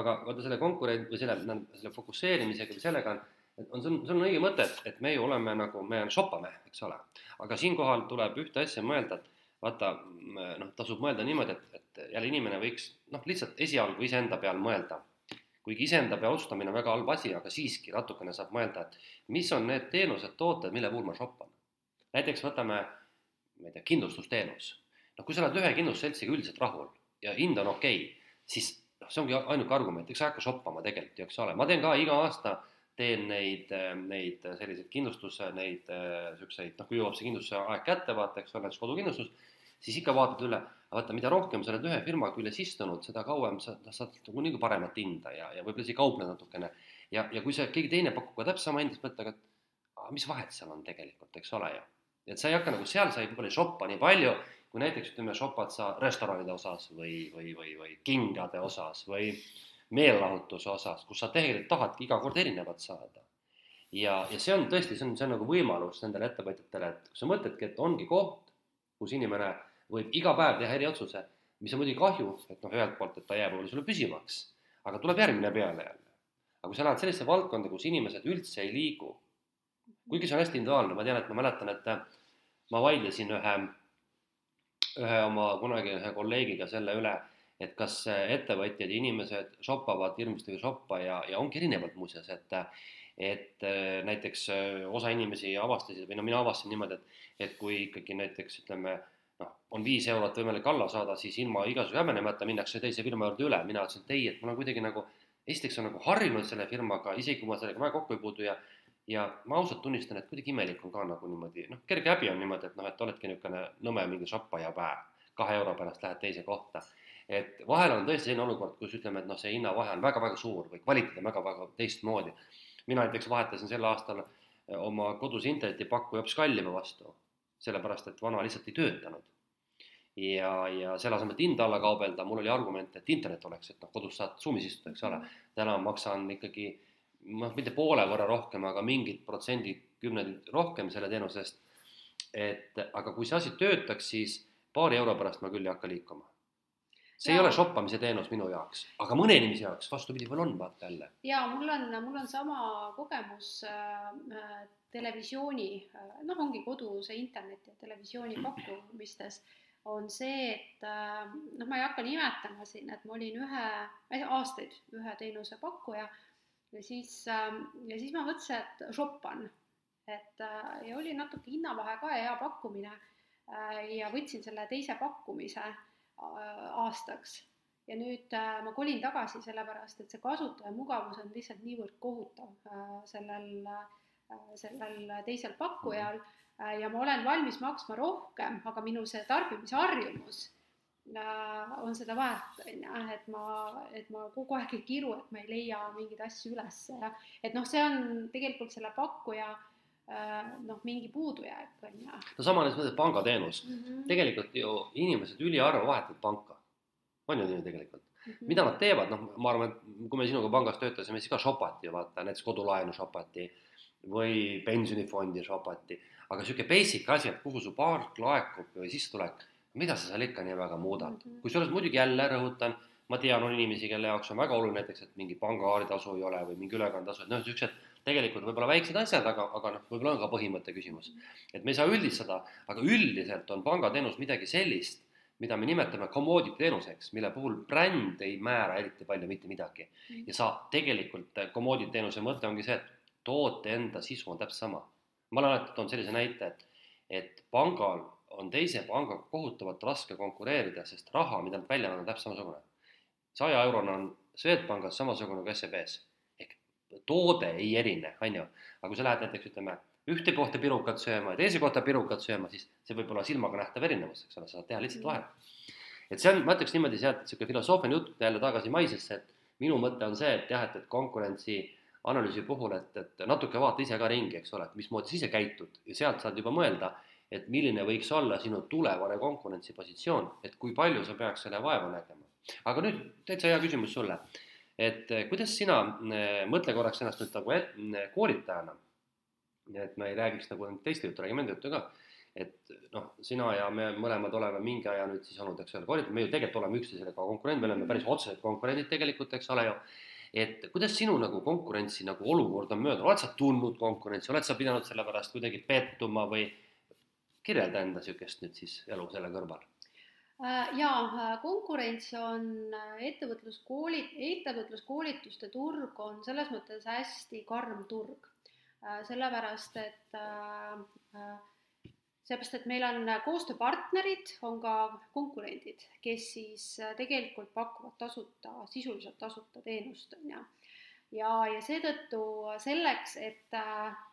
aga vaata selle konkurent või selle, selle fokusseerimisega või sellega on, on, see on, see on õige mõte, et, et me ju oleme nagu, me shoppame, eks ole. aga siinkohal tuleb ühte asja mõelda, et vaata, noh, tasub mõelda niimoodi, et, et jälle inimene võiks noh, lihtsalt esialgu iseenda peal mõelda. kuigi iseenda peal otsustamine on väga halb asi, aga siiski natukene saab mõelda, et mis on need teenused, tooted, mille puhul ma shoppan. näiteks võtame, ma ei tea, kindlustusteenus. noh, kui sa oled ühe kindlustusseltsiga üldiselt rahul ja hind on okei okay,, siis noh, see ongi ainuke argument, eks sa ei hakka shoppama tegelikult ju, eks ole, ma teen ka iga aasta, teen neid, neid selliseid kindlustuse, neid niisuguseid, noh, kui jõuab see kindlustuse aeg kätte, vaata, eks ole, näiteks kodukindlustus, siis ikka vaatad üle, vaata, mida rohkem sa oled ühe firma küljes istunud, seda kauem sa saad nagunii paremat hinda ja, ja võib-olla isegi kaupled natukene. ja, ja kui see keegi teine pakub ka täpselt sama hinda, siis mõtled, et mis vahet seal on tegelikult, eks ole ju. et sa ei hakka nagu seal, sa ei, võib-olla ei shoppa nii palju kui näiteks ütleme, shopad sa restoranide osas või, või, või, või kingade osas või meelelahutuse osas, kus sa tegelikult tahadki iga kord erinevat saada. ja, ja see on tõesti, see on, see on nagu võimalus nendele ettevõtjatele, et sa mõtledki, et ongi koht, kus inimene võib iga päev teha eriotsuse, mis on muidugi kahju, et noh, ühelt poolt, et ta jääb võib-olla sulle püsivaks, aga tuleb järgmine peale jälle. aga kui sa lähed sellisesse valdkonda, kus inimesed üldse ei liigu, kuigi see on hästi individuaalne, ma tean, et ma mäletan, et ma vaidlesin ühe ühe oma kunagi ühe kolleegiga selle üle, et kas ettevõtjad ja inimesed shoppavad hirmsasti shoppa ja, ja ongi erinevalt muuseas, et et näiteks osa inimesi avastasid või no mina avastasin niimoodi, et, et kui ikkagi näiteks ütleme noh, on viis eurot võimalik alla saada, siis ilma igasuguse häbenemata minnakse teise firma juurde üle, mina ütlesin, et ei, et mul on kuidagi nagu, esiteks on nagu harjunud selle firmaga, isegi kui ma sellega väga kokku ei puutu ja ja ma ausalt tunnistan, et kuidagi imelik on ka nagu niimoodi, noh, kerge häbi on niimoodi, et noh, et oledki niisugune nõme mingi šoppajapäev, kahe euro pärast lähed teise kohta. Et vahel on tõesti selline olukord, kus ütleme, et noh, see hinnavahe on väga-väga suur või kvaliteet on väga-väga teistmoodi. mina näiteks vahetasin sel aastal oma kodus internetipakkuja hoopis kallima vastu, sellepärast et vana lihtsalt ei töötanud ja, ja selle asemel, et hinda alla kaubelda, mul oli argument, et internet oleks, et noh, kodus saad Zoomis istuda, eks ole. täna maksan ikkagi noh, mitte poole võrra rohkem, aga mingid protsendid, kümnendid rohkem selle teenuse eest. et aga kui see asi töötaks, siis paari euro pärast ma küll ei hakka liikuma. See ja. ei ole shoppamise teenus minu jaoks, aga mõne inimese jaoks vastupidi veel on, vaata jälle. ja mul on, mul on sama kogemus äh, televisiooni äh,, noh, ongi koduse interneti ja televisiooni pakkumistes on see, et äh, noh, ma ei hakka nimetama siin, et ma olin ühe, aastaid ühe teenusepakkuja ja siis, ähm, ja siis ma mõtlesin, et shoppan, et äh, ja oli natuke hinnavahe ka ja hea pakkumine äh, ja võtsin selle teise pakkumise aastaks. Ja nüüd ma kolin tagasi, sellepärast et see kasutaja mugavus on lihtsalt niivõrd kohutav sellel, sellel teisel pakkujal. Äh, ja ma olen valmis maksma rohkem, aga minu see tarbimisharjumus äh, on seda väärt, on ju, et ma, et ma kogu aeg ei kiru, et ma ei leia mingeid asju üles. Ja et noh, see on tegelikult selle pakkuja äh, noh, mingi puudujääk, on ju. no sama näiteks pangateenus mm, -hmm. tegelikult ju inimesed üliharva vahetavad panka, on ju nii tegelikult mm. -hmm. mida nad teevad, noh, ma arvan, et kui me sinuga pangas töötasime, siis ka shopati ju vaata, näiteks kodulaenu shopati või pensionifondi shopati aga niisugune basic asi, et kuhu su palk laekub või sissetulek, mida sa seal ikka nii väga muudad mm -hmm.. kusjuures muidugi jälle rõhutan, ma tean, on inimesi, kelle jaoks on väga oluline näiteks, et mingi pangakaarditasu ei ole või mingi ülekandetasu, et noh, niisugused tegelikult võib-olla väiksed asjad, aga, aga noh, võib-olla on ka põhimõtte küsimus. et me ei saa üldistada, aga üldiselt on pangateenus midagi sellist, mida me nimetame commodity teenuseks, mille puhul bränd ei määra eriti palju mitte midagi. ja sa tegelikult, commodity teenuse mõte ongi see, et toote enda sisu on täpselt sama ma olen alati toonud sellise näite, et, et pangal on teise pangaga kohutavalt raske konkureerida, sest raha, mida nad välja annavad, on täpselt samasugune. saja eurone on Swedbankis samasugune kui SEB-s ehk toode ei erine, on ju, aga kui sa lähed näiteks ütleme ühte kohta pirukat sööma ja teise kohta pirukat sööma, siis see võib olla silmaga nähtav erinevus, eks ole, sa saad teha lihtsalt vahet. et see on, ma ütleks niimoodi sealt niisugune filosoofiline jutt jälle tagasi maisesse, et minu mõte on see, et jah, et, et konkurentsi analüüsi puhul, et, et natuke vaata ise ka ringi, eks ole, et mismoodi sa ise käitud ja sealt saad juba mõelda, et milline võiks olla sinu tulevane konkurentsipositsioon, et kui palju sa peaks selle vaeva nägema. aga nüüd täitsa hea küsimus sulle, et eh, kuidas sina, eh, mõtle korraks ennast nüüd nagu et, eh, koolitajana, et me ei räägiks nagu teiste juttu, räägime enda juttu ka, et noh, sina ja me mõlemad oleme mingi aja nüüd siis olnud, eks ole, koolitajad, me ju tegelikult oleme üksteisele ka konkurendid, me oleme päris otsesed konkurendid tegelikult, eks ole ju. Et kuidas sinu nagu konkurentsi nagu olukord on möödunud, oled sa tundnud konkurentsi, oled sa pidanud selle pärast kuidagi pettuma või kirjelda enda niisugust nüüd siis elu selle kõrval? Äh, jaa, äh, konkurents on äh, ettevõtluskooli, ettevõtluskoolituste turg on selles mõttes hästi karm turg. sellepärast, et seepärast, et meil on koostööpartnerid, on ka konkurendid, kes siis tegelikult pakuvad tasuta, sisuliselt tasuta teenust, on ju. ja, ja seetõttu selleks, et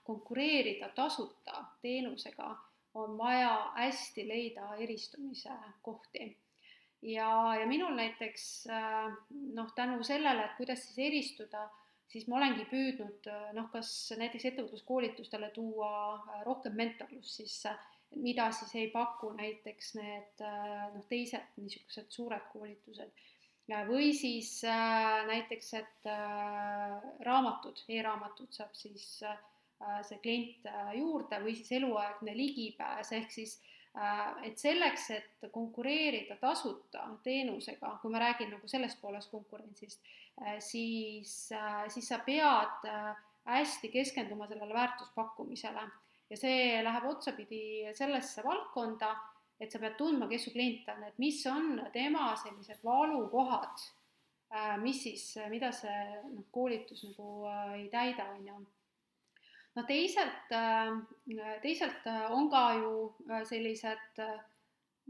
konkureerida tasuta teenusega, on vaja hästi leida eristumise kohti. ja, ja minul näiteks äh, noh, tänu sellele, et kuidas siis eristuda, siis ma olengi püüdnud noh, kas näiteks ettevõtluskoolitustele tuua rohkem mentorlust sisse mida siis ei paku näiteks need äh, noh, teised niisugused suured koolitused. või siis äh, näiteks, et äh, raamatud e, e-raamatud saab siis see klient juurde või siis eluaegne ligipääs, ehk siis et selleks, et konkureerida tasuta teenusega, kui ma räägin nagu sellest poolest konkurentsist, siis, siis sa pead hästi keskenduma sellele väärtuspakkumisele ja see läheb otsapidi sellesse valdkonda, et sa pead tundma, kes su klient on, et mis on tema sellised valukohad, äh, mis siis, mida see noh, koolitus nagu äh, ei täida, on ju. No teisalt, äh, teisalt on ka ju sellised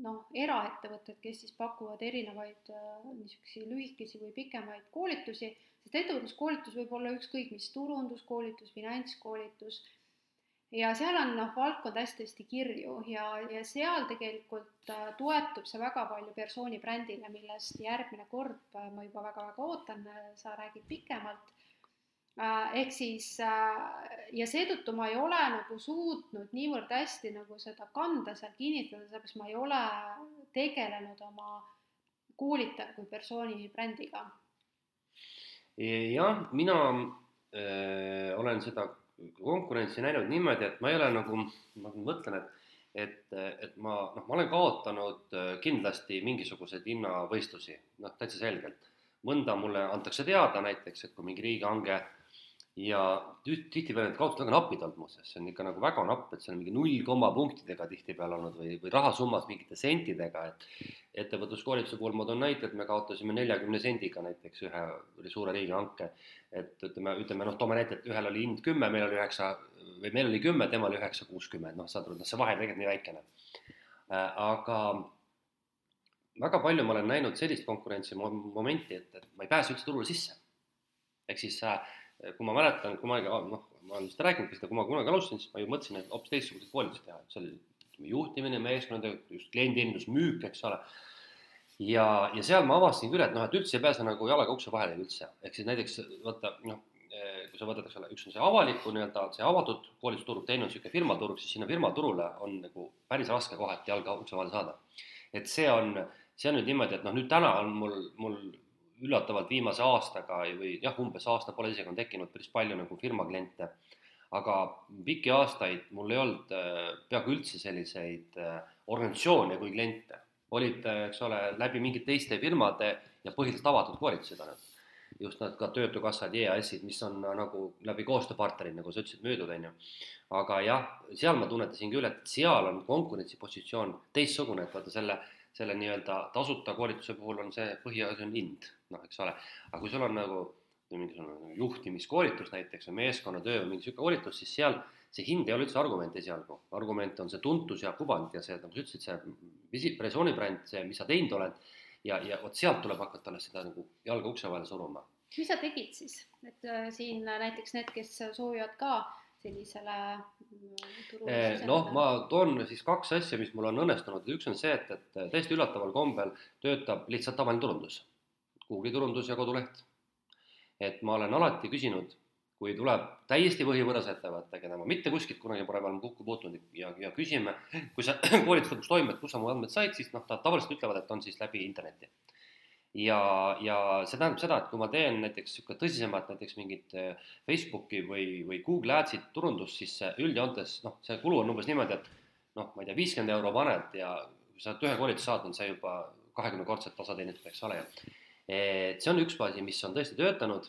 noh, eraettevõtted, kes siis pakuvad erinevaid niisuguseid lühikesi või pikemaid koolitusi, sest ettevõtluskoolitus võib olla ükskõik mis turunduskoolitus, finantskoolitus ja seal on noh, valdkond hästi-hästi kirju ja, ja seal tegelikult äh, toetub see väga palju persooni brändile, millest järgmine kord äh, ma juba väga-väga ootan, äh, sa räägid pikemalt äh,. Ehk siis äh, ja seetõttu ma ei ole nagu suutnud niivõrd hästi nagu seda kanda seal kinnitada, sellepärast ma ei ole tegelenud oma koolitaja kui persooni brändiga. jah, mina öö, olen seda konkurentsi näinud niimoodi, et ma ei ole nagu, ma mõtlen, et et, et ma, noh, ma olen kaotanud äh, kindlasti mingisuguseid hinnavõistlusi, noh, täitsa selgelt. mõnda mulle antakse teada näiteks, et kui mingi riigihange ja tihtipeale need kaotused väga napid olnud muuseas, see on ikka nagu väga napp, et see on mingi null koma punktidega tihtipeale olnud või, või rahasummas mingite sentidega, et ettevõtluskoolituse puhul ma toon näite, et me kaotasime neljakümne sendiga näiteks ühe suure riigihanke. et ütleme, ütleme noh, toome näite, et ühel oli hind kümme, meil oli üheksa või meil oli kümme, temal oli üheksa kuuskümmend, noh, saad aru, noh, see vahe tegelikult nii väikene. Äh, aga väga palju ma olen näinud sellist konkurentsi momenti, et, et ma ei pääse üldse turule sisse. ehk siis äh, kui ma mäletan, kui ma noh, ma olen vist rääkinud seda, kui ma kunagi alustasin, siis ma ju mõtlesin, et hoopis teistsuguseid koolitusi teha, et see oli juhtimine, meeskonnad, just klienditeenindus, müük, eks ole. ja, ja seal ma avastasin küll, et noh, et üldse ei pääse nagu jalaga ukse vahele üldse, ehk siis näiteks vaata noh, kui sa võtad, eks ole, üks on see avaliku nii-öelda see avatud koolitusturg, teine on niisugune firmaturg, siis sinna firmaturule on nagu päris raske kohati jalga ukse vahele saada. et see on, see on nüüd niimoodi, et noh, nüüd täna on mul, mul üllatavalt viimase aastaga või jah, umbes aasta pole isegi, on tekkinud päris palju nagu firma kliente. aga pikki aastaid mul ei olnud äh, peaaegu üldse selliseid äh, organisatsioone kui kliente. olid, äh, eks ole, läbi mingite teiste firmade ja põhiliselt avatud koolitused on need. just nad ka Töötukassad, EAS-id, mis on nagu läbi koostööpartnerid, nagu sa ütlesid, müüdud, on ju. aga jah, seal ma tunnetasin küll, et seal on konkurentsipositsioon teistsugune, et vaata selle selle nii-öelda tasuta koolituse puhul on see põhiasi on hind, noh, eks ole, aga kui sul on nagu mingisugune juhtimiskoolitus näiteks või meeskonnatöö või mingi niisugune koolitus, siis seal see hind ei ole üldse argument esialgu, argument on see tuntus ja kuvand ja see, nagu sa ütlesid, see visi-, persoonibränd, see, mis sa teinud oled, ja, ja vot sealt tuleb hakata alles seda nagu jalga ukse vahele suruma. mis sa tegid siis, et äh, siin näiteks need, kes soovivad ka sellisele mm, eh, noh, ma toon siis kaks asja, mis mul on õnnestunud, üks on see, et, et täiesti üllataval kombel töötab lihtsalt tavaline turundus, Google'i turundus ja koduleht. et ma olen alati küsinud, kui tuleb täiesti põhivõõras ettevõte, keda ma mitte kuskilt kunagi pole veel kokku puutunud ja, ja küsime, kui sa <clears throat> koolitused, kus toimub, kus sa mu andmed said, siis noh, nad tavaliselt ütlevad, et on siis läbi interneti ja, ja see tähendab seda, et kui ma teen näiteks niisugune tõsisemat, näiteks mingit äh, Facebooki või, või Google Adsi turundust, siis üldjoontes noh, see kulu on umbes niimoodi, et noh, ma ei tea, viiskümmend euro paned ja sa ühe koolituse on see juba kahekümnekordselt tasa teenitud, eks ole. et see on üks asi, mis on tõesti töötanud,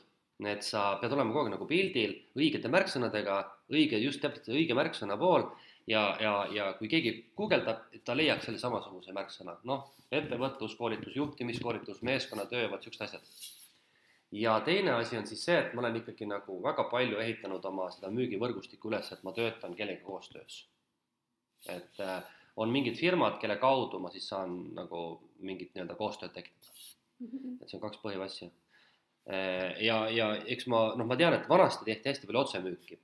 et sa pead olema kogu aeg nagu pildil õigete märksõnadega, õige, just täpselt õige märksõna pool ja, ja, ja kui keegi guugeldab, ta leiaks selle samasuguse märksõna, noh, ettevõtluskoolitus, juhtimiskoolitus, meeskonnatöö, vot niisugused asjad. ja teine asi on siis see, et ma olen ikkagi nagu väga palju ehitanud oma seda müügivõrgustikku üles, et ma töötan kellegagi koostöös. et äh, on mingid firmad, kelle kaudu ma siis saan nagu mingit nii-öelda koostööd tekitada. et see on kaks põhiasja. Äh, ja, ja eks ma, noh, ma tean, et vanasti tehti hästi palju otsemüüki.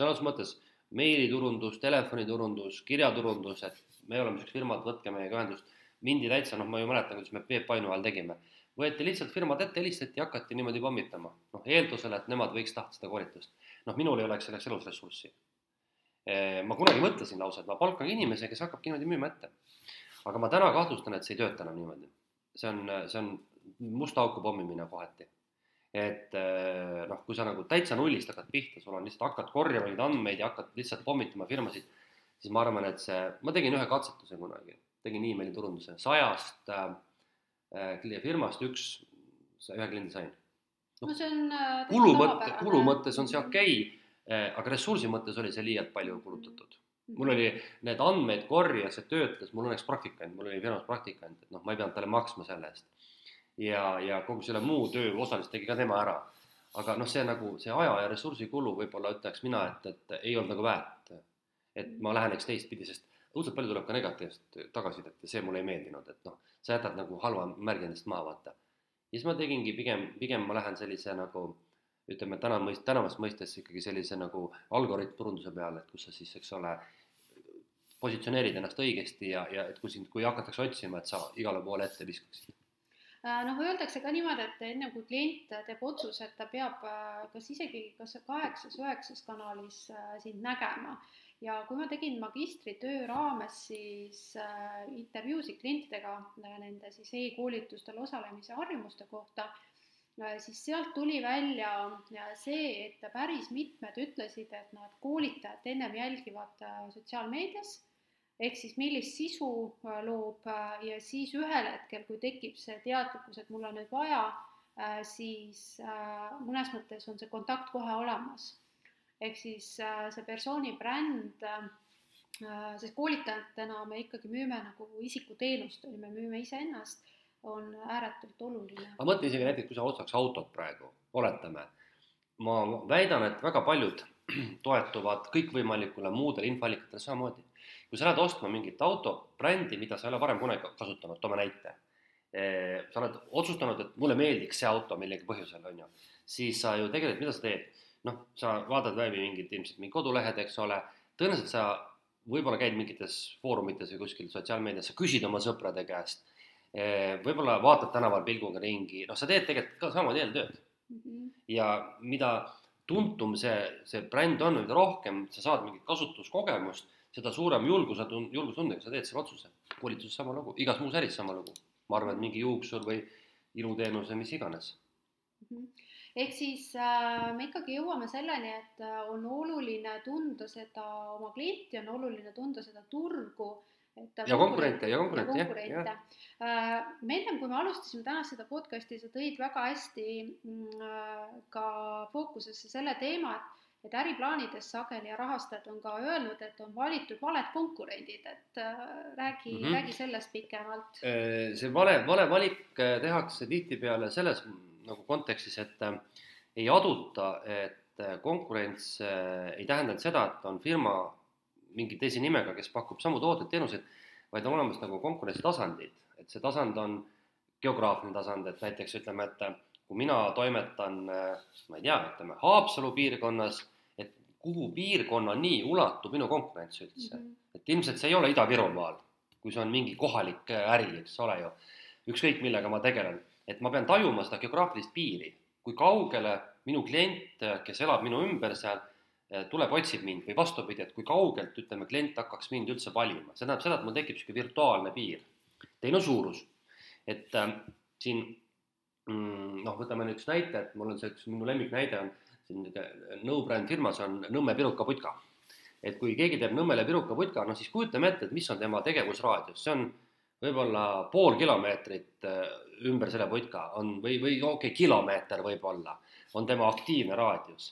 otseses mõttes meiliturundus, telefoniturundus, kirjaturundus, et me oleme niisugused firmad, võtke meiega ühendust. mindi täitsa, noh, ma ju mäletan, kuidas me Peep Painu ajal tegime. võeti lihtsalt firmad ette, helistati ja hakati niimoodi pommitama. noh, eeldusel, et nemad võiks tahta seda koolitust. noh, minul ei oleks selleks elus ressurssi. ma kunagi mõtlesin lausa, et ma palkan inimese, kes hakkabki niimoodi müüma ette. aga ma täna kahtlustan, et see ei tööta enam niimoodi. see on, see on musta auku pommimine kohati et eh, noh, kui sa nagu täitsa nullist hakkad pihta, sul on lihtsalt, hakkad korjama neid andmeid ja hakkad lihtsalt pommitama firmasid, siis ma arvan, et see, ma tegin ühe katsetuse kunagi, tegin emailiturunduse, sajast äh, firmast üks, ühe kliendi sain. No,. no see on äh, kulu mõtte, kulu mõttes on see okei okay,, aga ressursi mõttes oli see liialt palju kulutatud. Mul oli need andmeid korjas ja töötles, mul õnneks praktikant, mul oli firmas praktikant, et noh, ma ei pidanud talle maksma selle eest ja, ja kogu selle muu töö osaliselt tegi ka tema ära. aga noh, see nagu see aja ja ressursi kulu võib-olla ütleks mina, et, et ei olnud nagu väärt. et ma lähen eks teistpidi, sest õudselt palju tuleb ka negatiivset tagasisidet ja see mulle ei meeldinud, et noh, sa jätad nagu halva märgi endast maha, vaata. ja siis ma tegingi pigem, pigem ma lähen sellise nagu ütleme, täna mõist-, tänapäevast mõistes ikkagi sellise nagu algoritmturunduse peale, et kus sa siis, eks ole, positsioneerid ennast õigesti ja, ja et kui sind, kui hakatakse otsima, et sa igale poole ette viskaksid noh, öeldakse ka niimoodi, et enne kui klient teeb otsuse, et ta peab äh, kas isegi kas kaheksas-üheksas kanalis äh, sind nägema. Ja kui ma tegin magistritöö raames siis äh, intervjuusid klientidega nende siis e-koolitustel osalemise harjumuste kohta äh,, siis sealt tuli välja see, et päris mitmed ütlesid, et nad koolitajat ennem jälgivad äh, sotsiaalmeedias ehk siis millist sisu äh, loob äh, ja siis ühel hetkel, kui tekib see teadlikkus, et mul on nüüd vaja, äh, siis mõnes mõttes on see kontakt kohe olemas. ehk siis see persooni bränd, sest koolitajatena me ikkagi müüme nagu isikuteenust, me müüme iseennast, on ääretult oluline. aga mõtle isegi näiteks, kui sa ostaks autot praegu, oletame, ma väidan, et väga paljud <clears throat> toetuvad kõikvõimalikule muudele infoallikatele samamoodi kui sa lähed ostma mingit autobrändi, mida sa ei ole varem kunagi kasutanud, toome näite. sa oled otsustanud, et mulle meeldiks see auto millegi põhjusel, on ju, siis sa ju tegelikult, mida sa teed? noh, sa vaatad läbi mingid ilmselt mingi kodulehed, eks ole, tõenäoliselt sa võib-olla käid mingites foorumites või kuskil sotsiaalmeedias, sa küsid oma sõprade käest, võib-olla vaatad tänaval pilguga ringi, noh, sa teed tegelikult ka samamoodi eeltööd mm. -hmm. ja mida tuntum see, see bränd on, mida rohkem sa saad mingit kasutuskogemust, seda suurem julguse tund-, julgustundega sa teed selle otsuse. koolituses sama lugu, igas muus äris sama lugu. ma arvan, et mingi juuksur või iluteenuse, mis iganes mm. -hmm ehk siis äh, me ikkagi jõuame selleni, et äh, on oluline tunda seda oma klienti, on oluline tunda seda turgu. ja konkurente ja konkurente, jah, jah. Äh, me ennem, kui me alustasime tänast seda podcast'i, sa tõid väga hästi mm, äh, ka fookusesse selle teema, et et äriplaanides sageli ja rahastajad on ka öelnud, et on valitud valed konkurendid, et äh, räägi mm, -hmm. räägi sellest pikemalt. Äh, see vale, vale valik äh, tehakse tihtipeale selles nagu kontekstis, et ei aduta, et konkurents ei tähenda seda, et on firma mingi teise nimega, kes pakub samu tooteid, teenuseid, vaid on olemas nagu konkurentsitasandid, et see tasand on geograafiline tasand, et näiteks ütleme, et kui mina toimetan, ma ei tea, ütleme Haapsalu piirkonnas kuhu piirkonnani ulatub minu konkurents üldse mm. -hmm. et ilmselt see ei ole Ida-Virumaal, kui see on mingi kohalik äh, äri, eks ole ju, ükskõik millega ma tegelen, et ma pean tajuma seda geograafilist piiri, kui kaugele minu klient, äh, kes elab minu ümber seal, äh, tuleb, otsib mind või vastupidi, et kui kaugelt, ütleme, klient hakkaks mind üldse valima, see tähendab seda, et mul tekib niisugune virtuaalne piir. teine suurus, et äh, siin mm, noh, võtame nüüd üks näite, et mul on see üks minu lemmiknäide on siin no-brand firmas on Nõmme pirukaputka. et kui keegi teeb Nõmmele pirukaputka, noh siis kujutame ette, et mis on tema tegevusraadius, see on võib-olla pool kilomeetrit äh, ümber selle putka on või, või okei okay,, kilomeeter võib-olla on tema aktiivne raadius.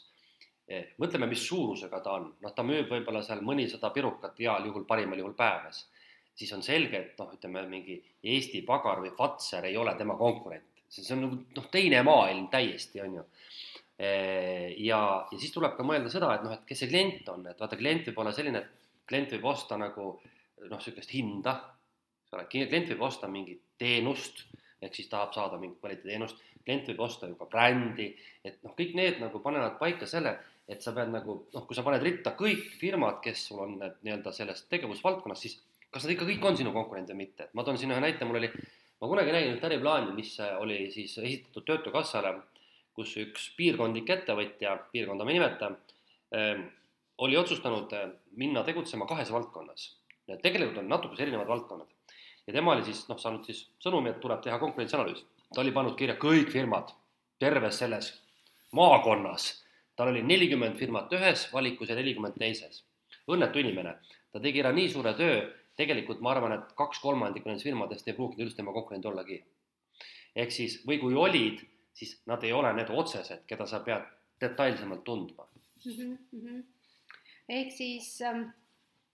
Eh, mõtleme, mis suurusega ta on, noh, ta müüb võib-olla seal mõnisada pirukat heal juhul, parimal juhul päevas. siis on selge, et noh, ütleme mingi Eesti Pagar või Fazer ei ole tema konkurent, see on nagu noh, teine maailm täiesti, on ju ja, ja siis tuleb ka mõelda seda, et noh, et kes see klient on, et vaata, klient võib olla selline, et klient võib osta nagu noh, niisugust hinda, eks ole, klient võib osta mingit teenust, ehk siis tahab saada mingit kvaliteediteenust, klient võib osta ju ka brändi, et noh, kõik need nagu panevad paika selle, et sa pead nagu noh, kui sa paned ritta kõik firmad, kes sul on nii-öelda selles tegevusvaldkonnas, siis kas nad ikka kõik on sinu konkurendid või mitte, et ma toon siin ühe näite, mul oli, ma kunagi nägin ühte äriplaani, mis oli siis esitatud Töötukassale kus üks piirkondlik ettevõtja, piirkonda ma ei nimeta, ehm, oli otsustanud eh, minna tegutsema kahes valdkonnas. tegelikult on natukese erinevad valdkonnad ja tema oli siis noh, saanud siis sõnumi, et tuleb teha konkurentsianalüüs. ta oli pannud kirja kõik firmad terves selles maakonnas. tal oli nelikümmend firmat ühes valikus ja nelikümmend teises. õnnetu inimene, ta tegi ära nii suure töö, tegelikult ma arvan, et kaks kolmandikku nendest firmadest ei pruukinud üldse tema konkurent ollagi. ehk siis, või kui olid, siis nad ei ole need otsesed, keda sa pead detailsemalt tundma mm. -hmm. ehk siis ähm,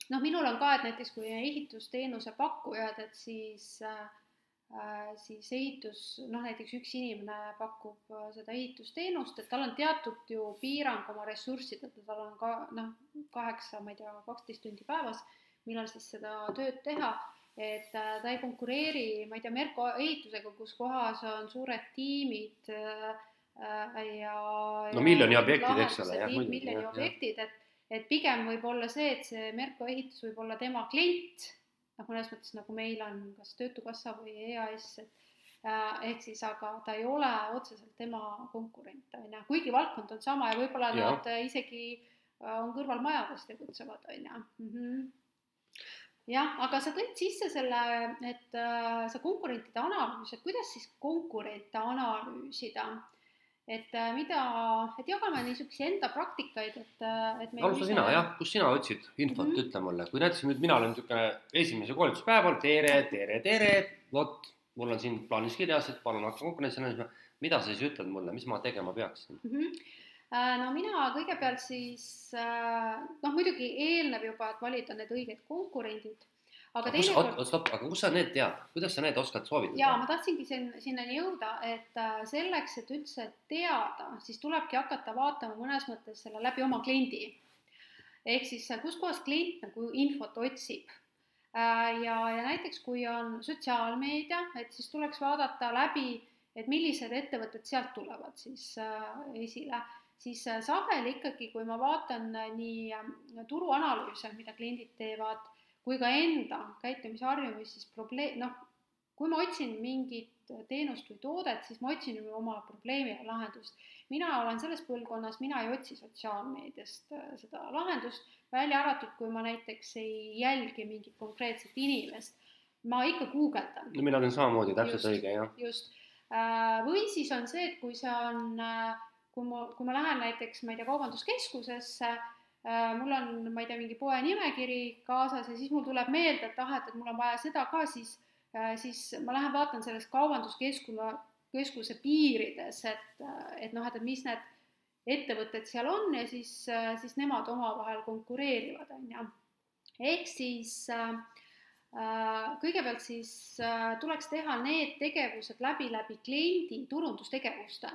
noh, minul on ka, et näiteks kui ehitusteenuse pakkujad, et siis äh, äh, siis ehitus, noh näiteks üks inimene pakub äh, seda ehitusteenust, et tal on teatud ju piirang oma ressurssidel, tal on ka noh, kaheksa, ma ei tea, kaksteist tundi päevas, millal siis seda tööd teha, et äh, ta ei konkureeri, ma ei tea, Merko ehitusega, kus kohas on suured tiimid äh, ja no miljoni objektid, eks ole, jah, miljoni jah, objektid, et et pigem võib olla see, et see Merko ehitus võib olla tema klient, noh, mõnes mõttes nagu meil on kas Töötukassa või EAS, et Äh, ehk siis, aga ta ei ole otseselt tema konkurent, on ju, kuigi valdkond on sama ja võib-olla nad äh, isegi äh, on kõrvalmajades tegutsevad, on ju. Jah, aga sa tõid sisse selle, et äh, see konkurentide analüüs, et kuidas siis konkurente analüüsida? Et mida, et jagame niisuguseid enda praktikaid, et, et alusta ise... sina jah, kus sina otsid infot mm, -hmm. ütle mulle, kui näiteks nüüd mina olen niisugune esimese koolituspäeval, tere, tere, tere, vot mul on siin plaanis kirjas, et palun hakka konkurentsi analüüsima, mida sa siis ütled mulle, mis ma tegema peaksin? Mm? -hmm no mina kõigepealt siis äh, noh, muidugi eelneb juba, et valida need õiged konkurendid. aga teinekord. Kus, stopp, aga kust sa need tead, kuidas sa need oskad soovitada? jaa, ma tahtsingi siin, sinnani jõuda, et äh, selleks, et üldse teada, siis tulebki hakata vaatama mõnes mõttes selle läbi oma kliendi. ehk siis kuskohast klient nagu infot otsib Äh, ja, ja näiteks kui on sotsiaalmeedia, et siis tuleks vaadata läbi, et millised ettevõtted sealt tulevad siis äh, esile, siis äh, sageli ikkagi, kui ma vaatan nii turuanalüüse, mida kliendid teevad, kui ka enda käitumisharjumusi, siis probleem, noh, kui ma otsin mingit teenust või toodet, siis ma otsin ju oma probleemile lahendust. mina olen selles põlvkonnas, mina ei otsi sotsiaalmeediast seda lahendust välja arvatud, kui ma näiteks ei jälgi mingit konkreetset inimest, ma ikka guugeldan. no mina teen samamoodi, täpselt õige, jah. just, äh, või siis on see, et kui see on, äh, kui ma, kui ma lähen näiteks, ma ei tea, kaubanduskeskusesse, äh, mul on, ma ei tea, mingi poe nimekiri kaasas ja siis mul tuleb meelde, et ah, et, et mul on vaja seda ka, siis, siis ma lähen vaatan selles kaubanduskeskuse, keskuse piirides, et, et noh, et, et mis need ettevõtted seal on ja siis, äh, siis nemad omavahel konkureerivad, on ju. ehk siis äh, äh, kõigepealt siis äh, tuleks teha need tegevused läbi, läbi kliendi turundustegevuste.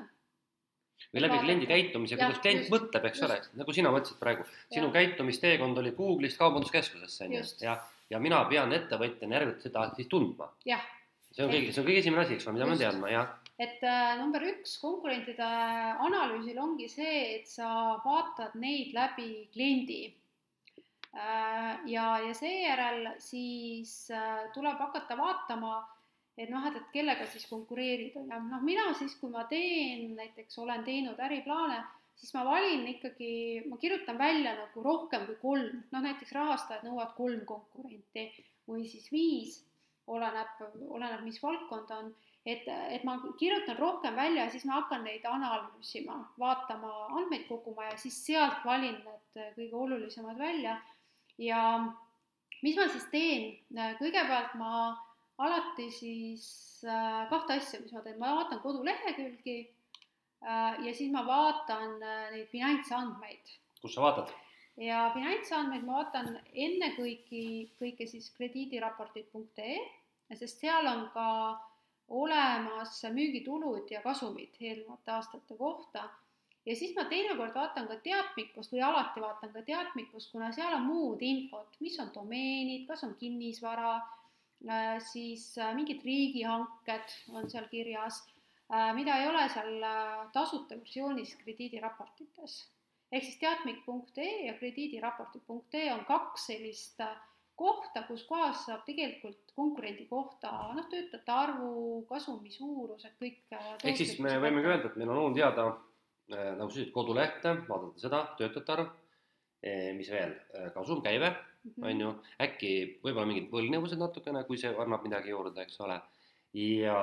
Või läbi kliendi käitumise, kuidas klient just, mõtleb, eks just. ole, nagu sina mõtlesid praegu, sinu ja. käitumisteekond oli Google'ist kaubanduskeskusesse, on ju, ja, ja mina pean ettevõtjana järelikult seda siis tundma. see on kõige, see on kõige esimene asi, eks ole, mida ma pean teadma, jah. Et äh, number üks konkurentide analüüsil ongi see, et sa vaatad neid läbi kliendi. Äh,. ja, ja seejärel siis äh, tuleb hakata vaatama, et noh, et, et kellega siis konkureerida. Ja noh, mina siis, kui ma teen, näiteks olen teinud äriplaane, siis ma valin ikkagi, ma kirjutan välja nagu rohkem kui kolm, noh näiteks rahastajad nõuavad kolm konkurenti või siis viis, oleneb, oleneb, mis valdkond on. Et, et ma kirjutan rohkem välja ja siis ma hakkan neid analüüsima, vaatama, andmeid koguma ja siis sealt valin need kõige olulisemad välja. ja mis ma siis teen, kõigepealt ma alati siis äh, kahte asja, mis ma teen, ma vaatan kodulehekülgi äh, ja siis ma vaatan äh, neid finantsandmeid. kus sa vaatad? ja finantsandmeid ma vaatan ennekõike, kõike siis krediidiraportid.ee, sest seal on ka olemas müügitulud ja kasumid eelnevate aastate kohta. ja siis ma teinekord vaatan ka teatmikust või alati vaatan ka teatmikust, kuna seal on muud infot, mis on domeenid, kas on kinnisvara, siis äh, mingid riigihanked on seal kirjas, äh, mida ei ole seal tasuta versioonis krediidiraportites. ehk siis teatmik.ee ja krediidiraportid.ee on kaks sellist kohta, kus kohas saab tegelikult konkurendi kohta noh, töötajate arvu, kasumi suurused, kõik. Äh, ehk siis me võimegi öelda, et meil on olnud teada äh, nagu sa ütlesid, kodulehte, vaadata seda, töötajate arv, eh, mis veel, äh, kasum, käive. On ju, äkki võib-olla mingid võlgnevused natukene, kui see annab midagi juurde, eks ole. ja,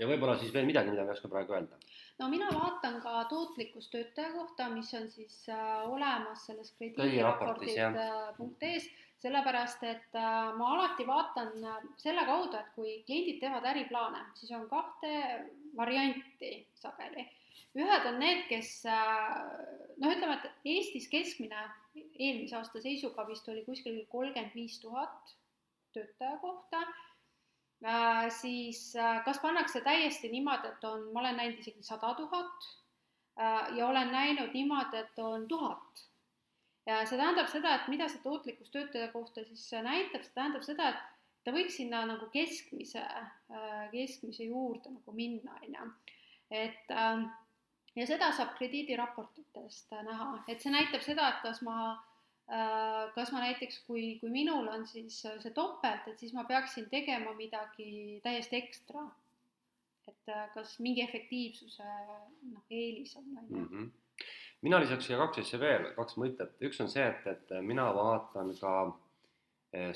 ja võib-olla siis veel midagi, mida ma ei oska praegu öelda. No mina vaatan ka tootlikkust töötaja kohta, mis on siis äh, olemas selles krediidiraportid.ee-s sellepärast et äh, ma alati vaatan äh, selle kaudu, et kui kliendid teevad äriplaane, siis on kahte varianti sageli. ühed on need, kes äh, noh, ütleme, et Eestis keskmine eelmise aasta seisuga vist oli kuskil kolmkümmend viis tuhat töötaja kohta äh,, siis äh, kas pannakse täiesti niimoodi, et on, ma olen näinud isegi sada tuhat äh, ja olen näinud niimoodi, et on tuhat ja see tähendab seda, et mida see tootlikkus töötaja kohta siis näitab, see tähendab seda, et ta võiks sinna nagu keskmise, keskmise juurde nagu minna, on ju. et ähm, ja seda saab krediidiraportitest näha, et see näitab seda, et kas ma Äh, kas ma näiteks, kui, kui minul on siis äh, see topelt, et siis ma peaksin tegema midagi täiesti ekstra. et äh, kas mingi efektiivsuse noh, eelis on, on ju. Mhm. mina lisaks siia kaks asja veel, kaks mõtet, üks on see, et, et mina vaatan ka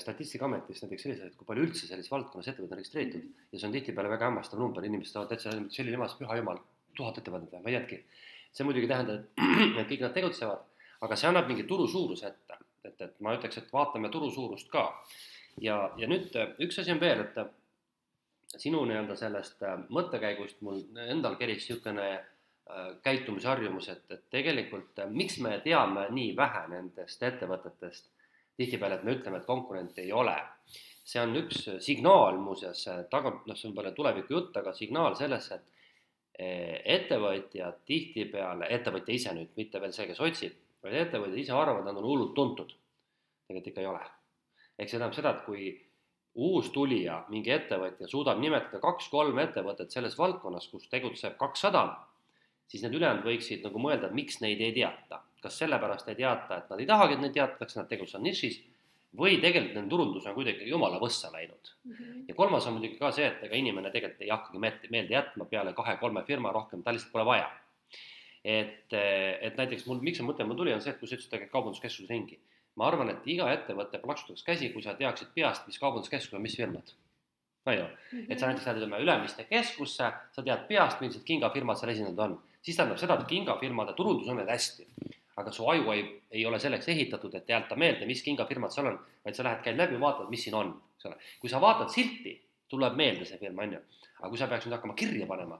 Statistikaametis näiteks selliseid, kui palju üldse selles valdkonnas ettevõtteid on registreeritud mm -hmm. ja see on tihtipeale väga hämmastav number, inimesed saavad täitsa selline ilmas, püha jumal, tuhat ettevõtet ma ei teadki. see muidugi tähendab, <clears throat> et kõik nad tegutsevad aga see annab mingi turu suuruse ette, et, et ma ütleks, et vaatame turu suurust ka. ja, ja nüüd äh, üks asi on veel, et äh, sinu nii-öelda sellest äh, mõttekäigust mul endal keris niisugune käitumisharjumus, et, et tegelikult miks me teame nii vähe nendest ettevõtetest tihtipeale, et me ütleme, et konkurente ei ole. see on üks signaal muuseas, taga, noh, see on palju tuleviku jutt, aga signaal sellesse, et ettevõtjad tihtipeale, ettevõtja ise nüüd, mitte veel see, kes otsib, vaid ettevõtjad ise arvavad, nad on hullult tuntud. tegelikult ikka ei ole. ehk see tähendab seda, et kui uus tulija, mingi ettevõtja suudab nimetada kaks-kolm ettevõtet selles valdkonnas, kus tegutseb kakssada, siis need ülejäänud võiksid nagu mõelda, et miks neid ei teata. kas sellepärast ei teata, et nad ei tahagi, et neid teatakse, nad tegutsevad nišis, või tegelikult nende turundus on kuidagi jumala võssa läinud mm. -hmm. ja kolmas on muidugi ka see, et ega inimene tegelikult ei hakkagi meelde jätma peale kahe-kolme firma rohkem, tal lihtsalt pole vaja et, et näiteks mul, miks see mõte mul tuli, on see, et kui sa ütlesid, et kaubanduskeskuses ringi. ma arvan, et iga ettevõte plaksutaks käsi, kui sa teaksid peast, mis kaubanduskeskus on, mis firmad. on ju, et sa näiteks lähed ütleme Ülemiste keskusse, sa tead peast, millised kingafirmad seal esindatud on, siis tähendab seda, et kingafirmade turundus on meil hästi. Aga su aju ei, ei ole selleks ehitatud, et jätta meelde, mis kingafirmad seal on, vaid sa lähed, käid läbi, vaatad, mis siin on, eks ole. kui sa vaatad silti, tuleb meelde see firma, on ju. aga kui sa peaks nüüd hakkama kirja panema,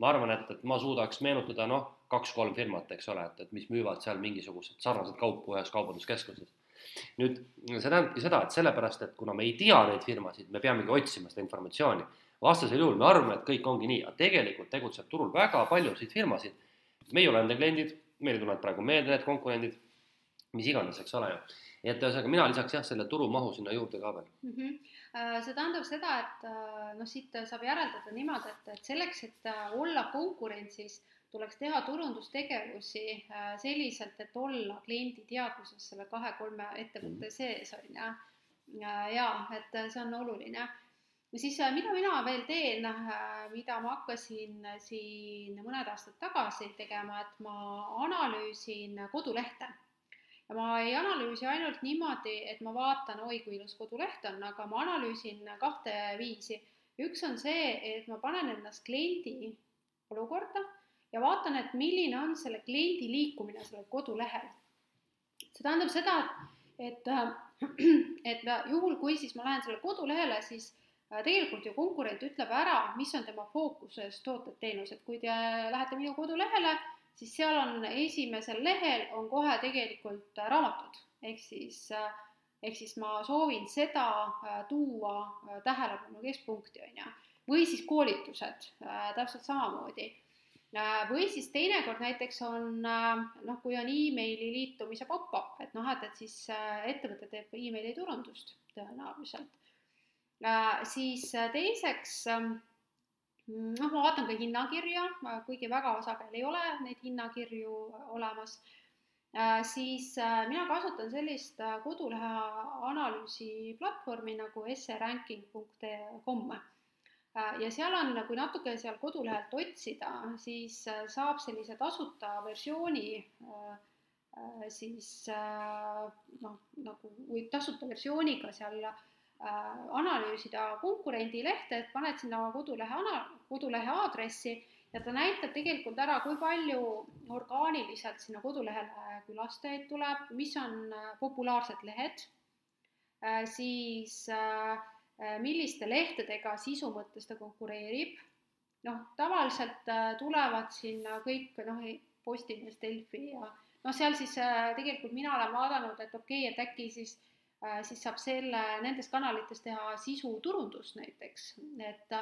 ma arvan, et, et ma suudaks meenutada noh, kaks-kolm firmat, eks ole, et, et mis müüvad seal mingisugused sarnased kaupu ühes kaubanduskeskuses. nüüd see tähendabki seda, et sellepärast, et kuna me ei tea neid firmasid, me peamegi otsima seda informatsiooni. vastasel juhul me arvame, et kõik ongi nii, aga tegelikult tegutseb turul väga paljusid firmasid. meie oleme nende kliendid, meile tulevad praegu meelde need konkurendid, mis iganes, eks ole ju. et ühesõnaga mina lisaks jah, selle turumahu sinna juurde ka veel mm. -hmm see tähendab seda, et äh, noh, siit saab järeldada niimoodi, et, et selleks, et äh, olla konkurentsis, tuleks teha turundustegevusi selliselt, et olla kliendi teadvuses selle kahe-kolme ettevõtte mhm. sees, on ju. ja et see on oluline. Ja siis, äh, mida mina veel teen, äh, mida ma hakkasin siin mõned aastad tagasi tegema, et ma analüüsin kodulehte ja ma ei analüüsi ainult niimoodi, et ma vaatan, oi kui ilus koduleht on, aga ma analüüsin kahte viisi. üks on see, et ma panen ennast kliendi olukorda ja vaatan, et milline on selle kliendi liikumine sellel kodulehel. see tähendab seda, et, <clears throat> et, et juhul, kui siis ma lähen sellele kodulehele, siis äh, tegelikult ju konkurent ütleb ära, mis on tema fookuses tooted-teenused, kui te lähete minu kodulehele, siis seal on esimesel lehel on kohe tegelikult raamatud, ehk siis äh, ehk siis ma soovin seda äh, tuua tähelepanu keskpunkti, on ju, või siis koolitused täpselt samamoodi. Äh, või siis teinekord näiteks on äh, noh, kui on emaili liitumise pop-up, et noh, et, et siis äh, ettevõte teeb emaili turundust tõenäoliselt. Siis teiseks noh, ma vaatan ka hinnakirja, kuigi väga sageli ei ole neid hinnakirju olemas, siis mina kasutan sellist kodulehe analüüsi platvormi nagu seranking.com Äh, ja seal on, kui natuke seal kodulehelt otsida, siis äh, saab sellise tasuta versiooni äh, siis noh, nagu või tasuta versiooniga seal analüüsida konkurendi lehte, et paned sinna kodulehe ana-, kodulehe aadressi ja ta näitab tegelikult ära, kui palju orgaaniliselt sinna kodulehele külastajaid tuleb, mis on populaarsed lehed, siis äh, Äh, milliste lehtedega sisu mõttes ta konkureerib. noh, tavaliselt äh, tulevad sinna kõik noh, Postimees, Delfi ja noh, seal siis äh, tegelikult mina olen vaadanud, et okei okay,, et äkki siis siis saab selle, nendes kanalites teha sisuturundust näiteks, et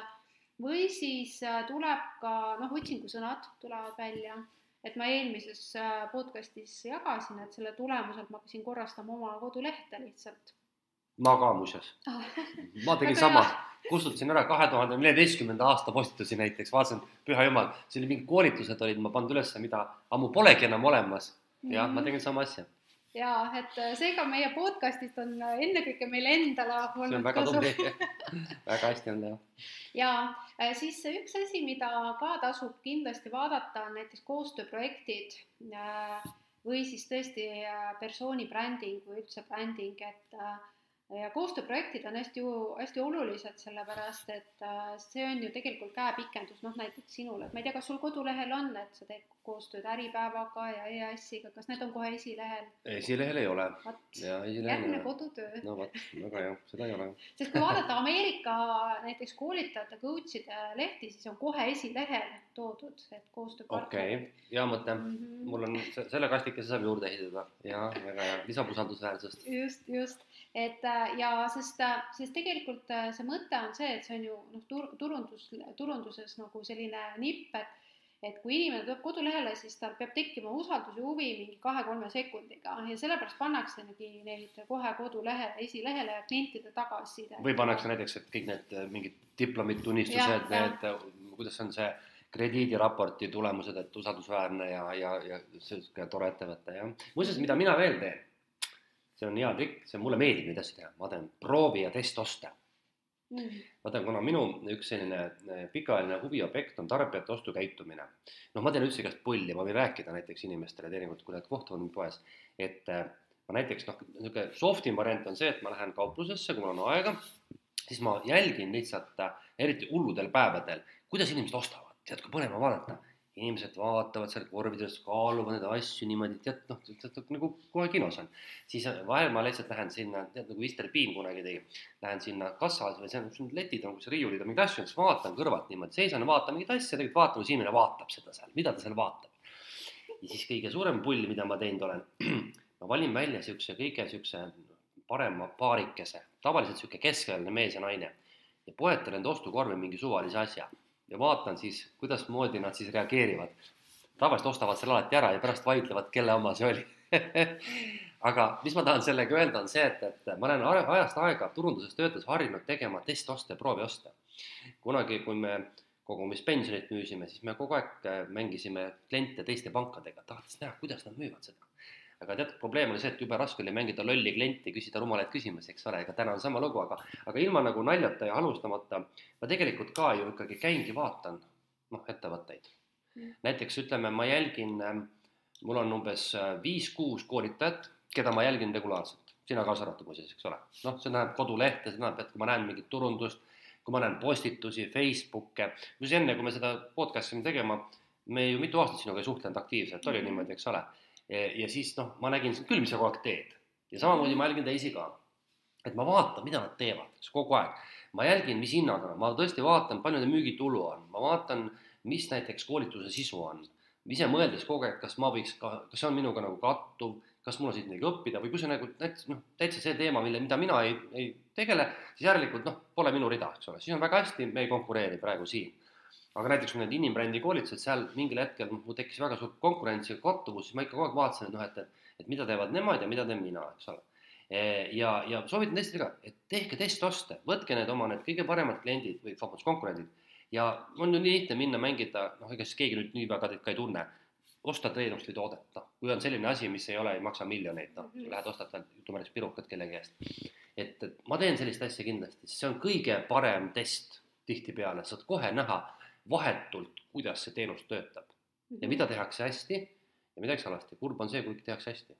või siis tuleb ka noh, otsingusõnad tulevad välja et ma eelmises äh, podcastis jagasin, et selle tulemusel ma hakkasin korrastama oma kodulehte lihtsalt. ma ka muuseas Ah. <laughs> ma tegin sama kustutasin ära kahe tuhande neljateistkümnenda aasta postitusi näiteks, vaatasin, püha jumal, siin mingid koolitused olid, ma pannud ülesse, mida ammu polegi enam olemas. jah, Mhm. ma tegin sama asja, ja et äh, seega meie podcastist on äh, ennekõike meile endale see on olnud väga tubli, <laughs> väga hästi on teha. ja äh, siis üks asi, mida ka tasub kindlasti vaadata, on näiteks koostööprojektid või siis tõesti persooni bränding või üldse bränding, et ja koostööprojektid on hästi, hästi olulised, sellepärast et äh, see on ju tegelikult käepikendus, noh näiteks sinule, et ma ei tea, kas sul kodulehel on, et sa teed koostööd Äripäevaga ja EAS-iga, kas need on kohe esilehel? esilehel ei ole järgmine kodutöö no vot, väga hea, seda ei ole. sest kui vaadata Ameerika näiteks koolitajate, coach'ide lehti, siis on kohe esilehel toodud, et okei koostööpartnerid okay., hea mõte. Mhm. mul on se- selle kastikese saab juurde ehitada ja väga hea, lisab usaldusväärsust. just, just, et äh, ja sest, sest tegelikult äh, see mõte on see, et see on ju noh, tur-, turundus, turunduses nagu selline nipp, et et kui inimene tuleb kodulehele, siis tal peab tekkima usaldus ja huvi mingi kahe-kolme sekundiga ja sellepärast pannaksegi neid kohe kodulehele, esilehele ja klientide tagasiside. või pannakse näiteks, et kõik need äh, mingid diplomid, tunnistused, need, kuidas on see krediidiraporti tulemused, et usaldusväärne ja, ja, ja sihuke tore ettevõte jah. muuseas, mida mina veel teen, see on hea trikk, see mulle meeldib neid asju teha, ma teen proovi ja testoste. mm.. vaata, kuna minu üks selline eh, pikaajaline huviobjekt on tarbijate ostukäitumine. noh, ma teen üldse igast pulli, ma võin rääkida näiteks inimestele teinekord, kui nad kohtuvad mind poes, et eh, ma näiteks noh, niisugune softim variant on see, et ma lähen kauplusesse, kui mul on aega, siis ma jälgin lihtsalt, eriti hulludel päevadel, kuidas inimesed ostavad, tead, kui põnev on vaadata. Inimesed vaatavad seal korvides, kaaluvad neid asju niimoodi, tead noh, nagu kohe kinos on. siis vahel ma lihtsalt lähen sinna, tead nagu Mr Bean kunagi tegi, lähen sinna kassas või seal, kus need letid on, kus riiulid on, mingeid asju, siis vaatan kõrvalt niimoodi, seisan ja vaatan mingeid asju, tegelikult vaatan, kuidas inimene vaatab seda seal, mida ta seal vaatab. ja siis kõige suurem pull, mida ma teinud olen, <clears throat> ma valin välja siukse kõige siukse parema paarikese, tavaliselt sihuke keskealine mees ja naine ja poetan enda ostukorvi mingi suvalise asja ja vaatan siis, kuidasmoodi nad siis reageerivad. tavaliselt ostavad selle alati ära ja pärast vaidlevad, kelle oma see oli <laughs> aga mis ma tahan sellega öelda, on see, et, et ma olen aja- ajast aega turunduses töötades harjunud tegema testoste, proovioste. kunagi, kui me kogumispensionit müüsime, siis me kogu aeg äh, mängisime kliente teiste pankadega, tahtis näha, kuidas nad müüvad seda. Aga tead, probleem oli see, et jube raske oli mängida lolli klienti, küsida rumalaid küsimusi, eks ole, ega täna on sama lugu, aga aga ilma nagu naljata ja halvustamata, ma tegelikult ka ju ikkagi käingi, vaatan noh, ettevõtteid Mm.. näiteks ütleme, ma jälgin, mul on umbes äh, viis-kuus koolitajat, keda ma jälgin regulaarselt, sina kaasa arvatud muuseas, eks ole. noh, see tähendab kodulehte, see tähendab, et kui ma näen mingit turundust, kui ma näen postitusi, Facebooke, mis enne, kui me seda podcast'i tegema, me ju mitu aastat sinuga ei suhtlenud aktiivselt, oli Mhm. niimoodi, eks ole. Ja siis noh, ma nägin küll, mis sa kogu aeg teed ja samamoodi ma jälgin teisi ka. et ma vaatan, mida nad teevad, kogu aeg. ma jälgin, mis hinnaga, ma tõesti vaatan, palju nende müügitulu on, ma vaatan, mis näiteks koolituse sisu on. ise mõeldes kogu aeg, kas ma võiks ka, kas see on minuga nagu kattuv, kas mul on siit midagi õppida või kui see nagu näiteks noh, täitsa see teema, mille, mida mina ei, ei tegele, siis järelikult noh, pole minu rida, eks ole, siis on väga hästi, me ei konkureeri praegu siin. Aga näiteks kui need inimbrändi koolitused, seal mingil hetkel mul tekkis väga suur konkurents ja kattuvus, siis ma ikka kogu aeg vaatasin, et noh, et, et, et mida teevad nemad ja mida teen mina, eks ole. ja, ja soovitan teistele ka, et tehke testoste, võtke need oma need kõige paremad kliendid või vabandust, konkurendid ja on ju nii lihtne minna mängida, noh, ega siis keegi nüüd nii väga teid ka ei tunne, osta teenust või toodet, noh, kui on selline asi, mis ei ole, ei maksa miljoneid, noh, Mhm. lähed ostad veel jutumärkis pirukat kellegi eest. et, et ma teen sellist asja kindlasti, see on kõige parem test tihtipeale, saad kohe näha vahetult, kuidas see teenus töötab ja mida tehakse hästi ja midagi halvasti, kurb on see, kui tehakse hästi.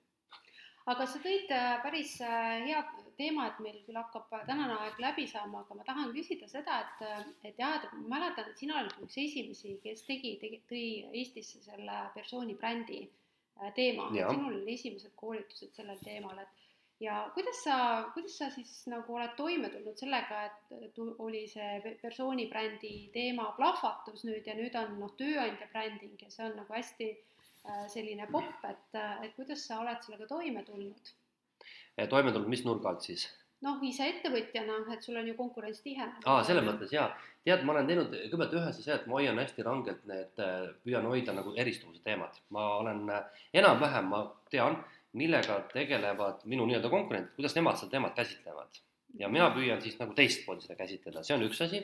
aga sa tõid äh, päris äh, hea teema, et meil küll hakkab äh, tänane aeg läbi saama, aga ma tahan küsida seda, et, et jah, et ma mäletan, et sina olid üks esimesi, kes tegi, tegi, tõi Eestisse selle persooni brändi teema, sinul olid esimesed koolitused sellel teemal, et ja kuidas sa, kuidas sa siis nagu oled toime tulnud sellega, et oli see pe- persooni brändi teema plahvatus nüüd ja nüüd on noh, tööandja bränding ja see on nagu hästi äh, selline popp, et, et kuidas sa oled sellega toime tulnud? toime tulnud, mis nurga alt siis? noh, ise ettevõtjana, et sul on ju konkurents tihe. aa, selles mõttes jaa, tead, ma olen teinud kõigepealt ühe asja see, et ma hoian hästi rangelt need, püüan hoida nagu eristuvuse teemad, ma olen enam-vähem, ma tean, millega tegelevad minu nii-öelda konkurendid, kuidas nemad seda teemat käsitlevad. ja mina püüan siis nagu teistmoodi seda käsitleda, see on üks asi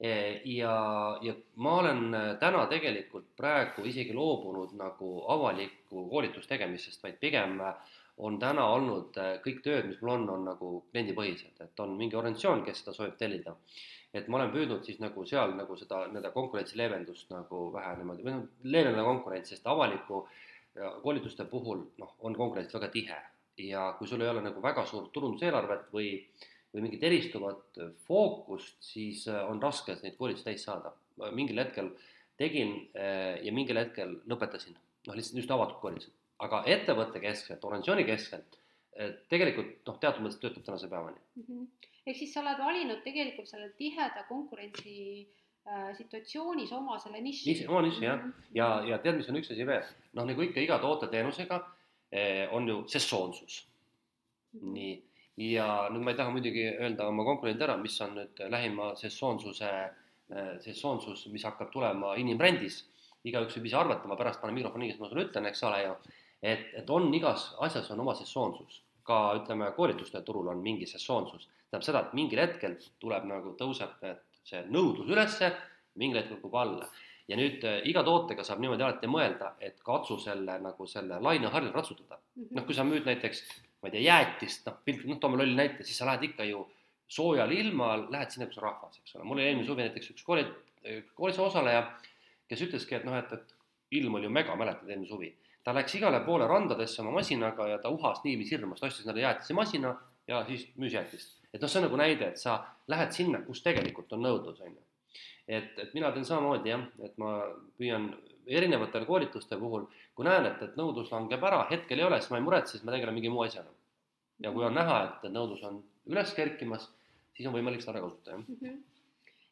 e, ja, ja ma olen täna tegelikult praegu isegi loobunud nagu avaliku koolituse tegemisest, vaid pigem äh, on täna olnud äh, kõik tööd, mis mul on, on nagu kliendipõhised, et on mingi organisatsioon, kes seda soovib tellida. et ma olen püüdnud siis nagu seal nagu seda nii-öelda konkurentsi leevendust nagu vähe niimoodi, või noh, leevendada konkurentsi, sest avaliku koolituste puhul noh, on konkurents väga tihe ja kui sul ei ole nagu väga suurt turunduseelarvet või, või mingit eristuvat fookust, siis äh, on raske neid koolitusi täis saada. mingil hetkel tegin äh, ja mingil hetkel lõpetasin, noh lihtsalt just avatud koolitused aga ettevõtte keskselt, organisatsiooni keskselt tegelikult noh, teatud mõttes töötab tänase päevani mm. -hmm. ehk siis sa oled valinud tegelikult selle tiheda konkurentsi äh, situatsioonis oma selle niši. oma niši jah, mhm. ja, ja tead, mis on üks asi veel, noh, nagu ikka iga toote-teenusega eh, on ju sessoonsus mm. -hmm. nii, ja nüüd ma ei taha muidugi öelda oma konkurendi ära, mis on nüüd lähima sessoonsuse eh,, sessoonsus, mis hakkab tulema inimbrändis. igaüks võib ise arvata, ma pärast panen mikrofoni, kes ma sulle ütlen, eks ole ju et, et on igas asjas on oma sessoonsus, ka ütleme, koolituste turul on mingi sessoonsus, tähendab seda, et mingil hetkel tuleb nagu, tõuseb see nõudlus ülesse, mingil hetkel kukub alla. ja nüüd äh, iga tootega saab niimoodi alati mõelda, et katsu selle nagu selle laineharjal ratsutada mm -hmm.. noh, kui sa müüd näiteks, ma ei tea, jäätist, noh, noh, toome lolli näite, siis sa lähed ikka ju soojal ilmal, lähed sinna, kus on rahvas, eks ole, mul oli eelmine suvi näiteks üks kooli, koolituse osaleja, kes ütleski, et noh, et, et ilm oli ju mega, mäletad, eelmine suvi ta läks igale poole randadesse oma masinaga ja ta uhas niiviisi hirmus, ta ostis endale jäätisemasina ja siis müüs jäätist. Et noh, see on nagu näide, et sa lähed sinna, kus tegelikult on nõudlus, on ju. et, et mina teen samamoodi jah, et ma püüan erinevatel koolituste puhul, kui näen, et, et nõudlus langeb ära, hetkel ei ole, siis ma ei muretse, siis ma tegelen mingi muu asjaga. ja kui on näha, et nõudlus on üles kerkimas, siis on võimalik seda ära kasutada, jah mm -hmm..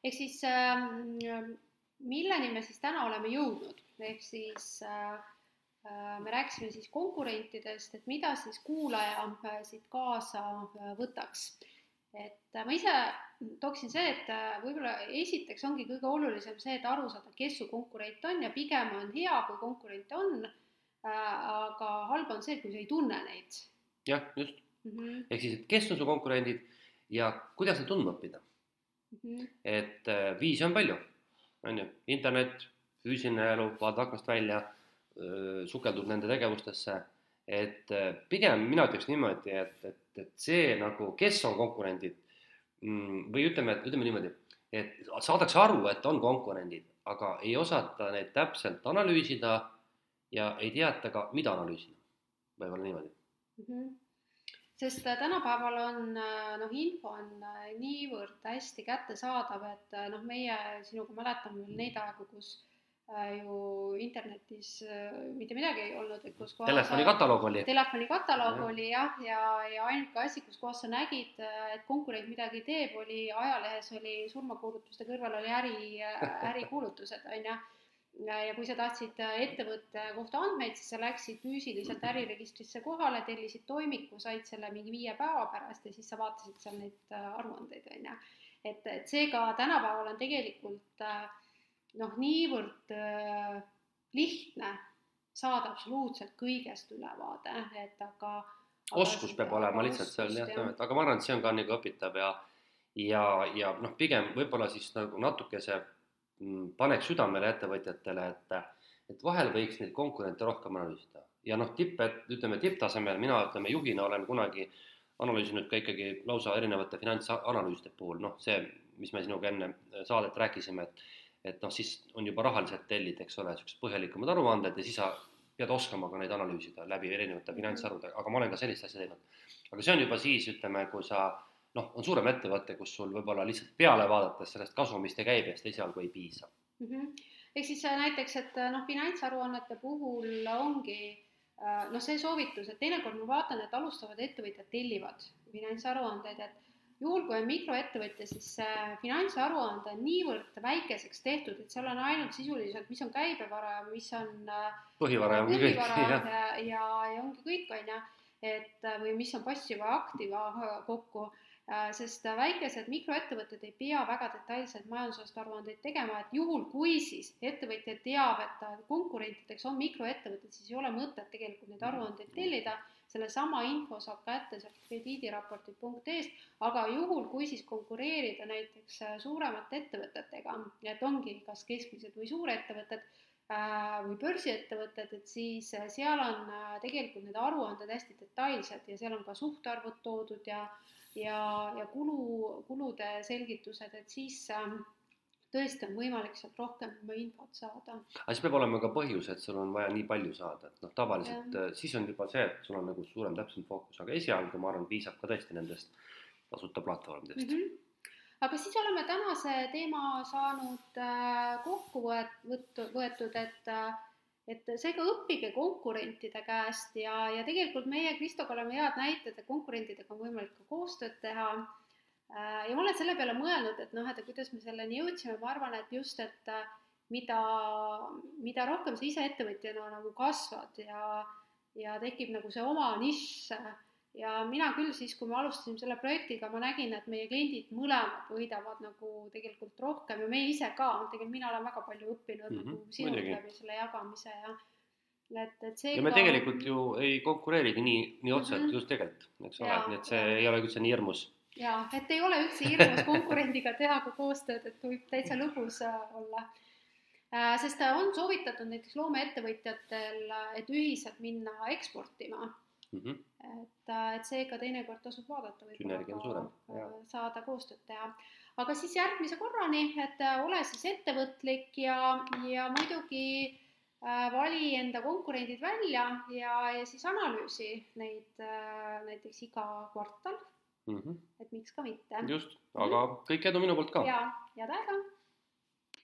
ehk siis äh, milleni me siis täna oleme jõudnud, ehk siis äh, Äh, me rääkisime siis konkurentidest, et mida siis kuulaja äh, siit kaasa äh, võtaks. Et ma ise tooksin see, et võib-olla esiteks ongi kõige olulisem see, et aru saada, kes su konkurent on ja pigem on hea, kui konkurente on. aga halb on see, kui sa ei tunne neid. jah, just mm -hmm.. ehk siis, et kes on su konkurendid ja kuidas neid tundma õppida mm. -hmm. et viise on palju, on ju, internet, füüsiline elu, vaatad aknast välja sukeldub nende tegevustesse, et pigem mina ütleks niimoodi, et, et, et see nagu, kes on konkurendid mm, või ütleme, et ütleme niimoodi, et saadakse aru, et on konkurendid, aga ei osata neid täpselt analüüsida ja ei teata ka, mida analüüsida, võib-olla niimoodi mm. -hmm sest tänapäeval on noh, info on niivõrd hästi kättesaadav, et noh, meie sinuga mäletame veel neid aegu, kus Äh, ju internetis äh, mitte midagi ei olnud, et kus kohas telefonikataloog oli. telefonikataloog ja. oli jah, ja, ja ainuke asi, kus kohas sa nägid, äh, et konkurent midagi teeb, oli ajalehes oli surmakuulutuste kõrval oli äri, ärikuulutused, on ju. ja kui sa tahtsid ettevõtte kohta andmeid, siis sa läksid füüsiliselt äriregistrisse kohale, tellisid toimiku, said selle mingi viie päeva pärast ja siis sa vaatasid seal neid aruandeid, on ju. et, et seega tänapäeval on tegelikult äh, noh, niivõrd äh, lihtne saada absoluutselt kõigest ülevaade, et aga, oskus peab olema lihtsalt seal jah, aga ma arvan, et see on ka nagu õpitav ja ja, ja noh, pigem võib-olla siis nagu natukese mm, paneks südamele ettevõtjatele, et et vahel võiks neid konkurente rohkem analüüsida. Ja noh, tipp, et ütleme tipptasemel, mina ütleme juhina olen kunagi analüüsinud ka ikkagi lausa erinevate finantsanalüüside puhul, noh, see, mis me sinuga enne saadet rääkisime, et et noh, siis on juba rahaliselt tellid, eks ole, niisugused põhjalikumad aruanded ja siis sa pead oskama ka neid analüüsida läbi erinevate finantsarvude, aga ma olen ka sellist asja teinud. aga see on juba siis, ütleme, kui sa noh, on suurem ettevõte, kus sul võib-olla lihtsalt peale vaadates sellest kasumist ja käibest esialgu ei piisa mm. -hmm. ehk siis äh, näiteks, et äh, noh, finantsaruannete puhul ongi äh, noh, see soovitus, et teinekord ma vaatan, et alustavad ettevõtjad tellivad finantsaruandeid, et juhul, kui on mikroettevõtja, siis finantsaruande on niivõrd väikeseks tehtud, et seal on ainult sisuliselt, mis on käibevara mis on põhivara ja põhivara ja, ja, ja, ja ongi kõik, on ju. et või mis on passiva ja aktiva kokku. Äh, sest väikesed mikroettevõtted ei pea väga detailseid majandusaasta aruandeid tegema, et juhul, kui siis ettevõtja teab, et konkurentideks on mikroettevõtted, siis ei ole mõtet tegelikult neid aruandeid tellida, sellesama info saab kätte sealt krediidiraportid.ee-st, aga juhul, kui siis konkureerida näiteks äh, suuremate ettevõtetega, et ongi kas keskmised või suurettevõtted, äh, või börsiettevõtted, et siis seal on tegelikult need aruanded hästi detailsed ja seal on ka suhtarvud toodud ja ja, ja kulu, kulude selgitused, et siis äh, tõesti on võimalik sealt rohkem infot saada. aga siis peab olema ka põhjus, et sul on vaja nii palju saada, et noh, tavaliselt ja. Äh, siis on juba see, et sul on nagu suurem täpsem fookus, aga esialgu ma arvan, piisab ka tõesti nendest tasuta platvormidest mm. -hmm aga siis oleme tänase teema saanud äh, kokku võetud, võetud, et äh, et seega õppige konkurentide käest ja, ja tegelikult meie Kristoga oleme head näited, et konkurentidega on võimalik ka koostööd teha. Äh, ja ma olen selle peale mõelnud, et noh, et kuidas me selleni jõudsime, ma arvan, et just, et äh, mida, mida rohkem sa ise ettevõtjana nagu kasvad ja, ja tekib nagu see oma nišš ja mina küll siis, kui me alustasime selle projektiga, ma nägin, et meie kliendid mõlemad võidavad nagu tegelikult rohkem ja meie ise ka, tegelikult mina olen väga palju õppinud mm -hmm, nagu sinult läbi selle jagamise ja et, et see ja me ka... tegelikult ju ei konkureerigi nii, nii otseselt mm -hmm. just tegelikult, eks ole, nii et see ja. ei ole üldse nii hirmus. Jaa, et ei ole üldse hirmus konkurendiga teha ka koostööd, et võib täitsa lõbus äh, olla äh, sest on soovitatud näiteks loomeettevõtjatel, et ühiselt minna eksportima mm. -hmm. et, äh, et seega teinekord tasub vaadata, võib-olla saada koostööd teha. aga siis järgmise korrani, et äh, ole siis ettevõtlik ja, ja muidugi äh, vali enda konkurendid välja ja, ja siis analüüsi neid äh, näiteks iga kvartal mm. -hmm. et miks ka mitte. just, aga kõik edu minu poolt ka. ja, head aega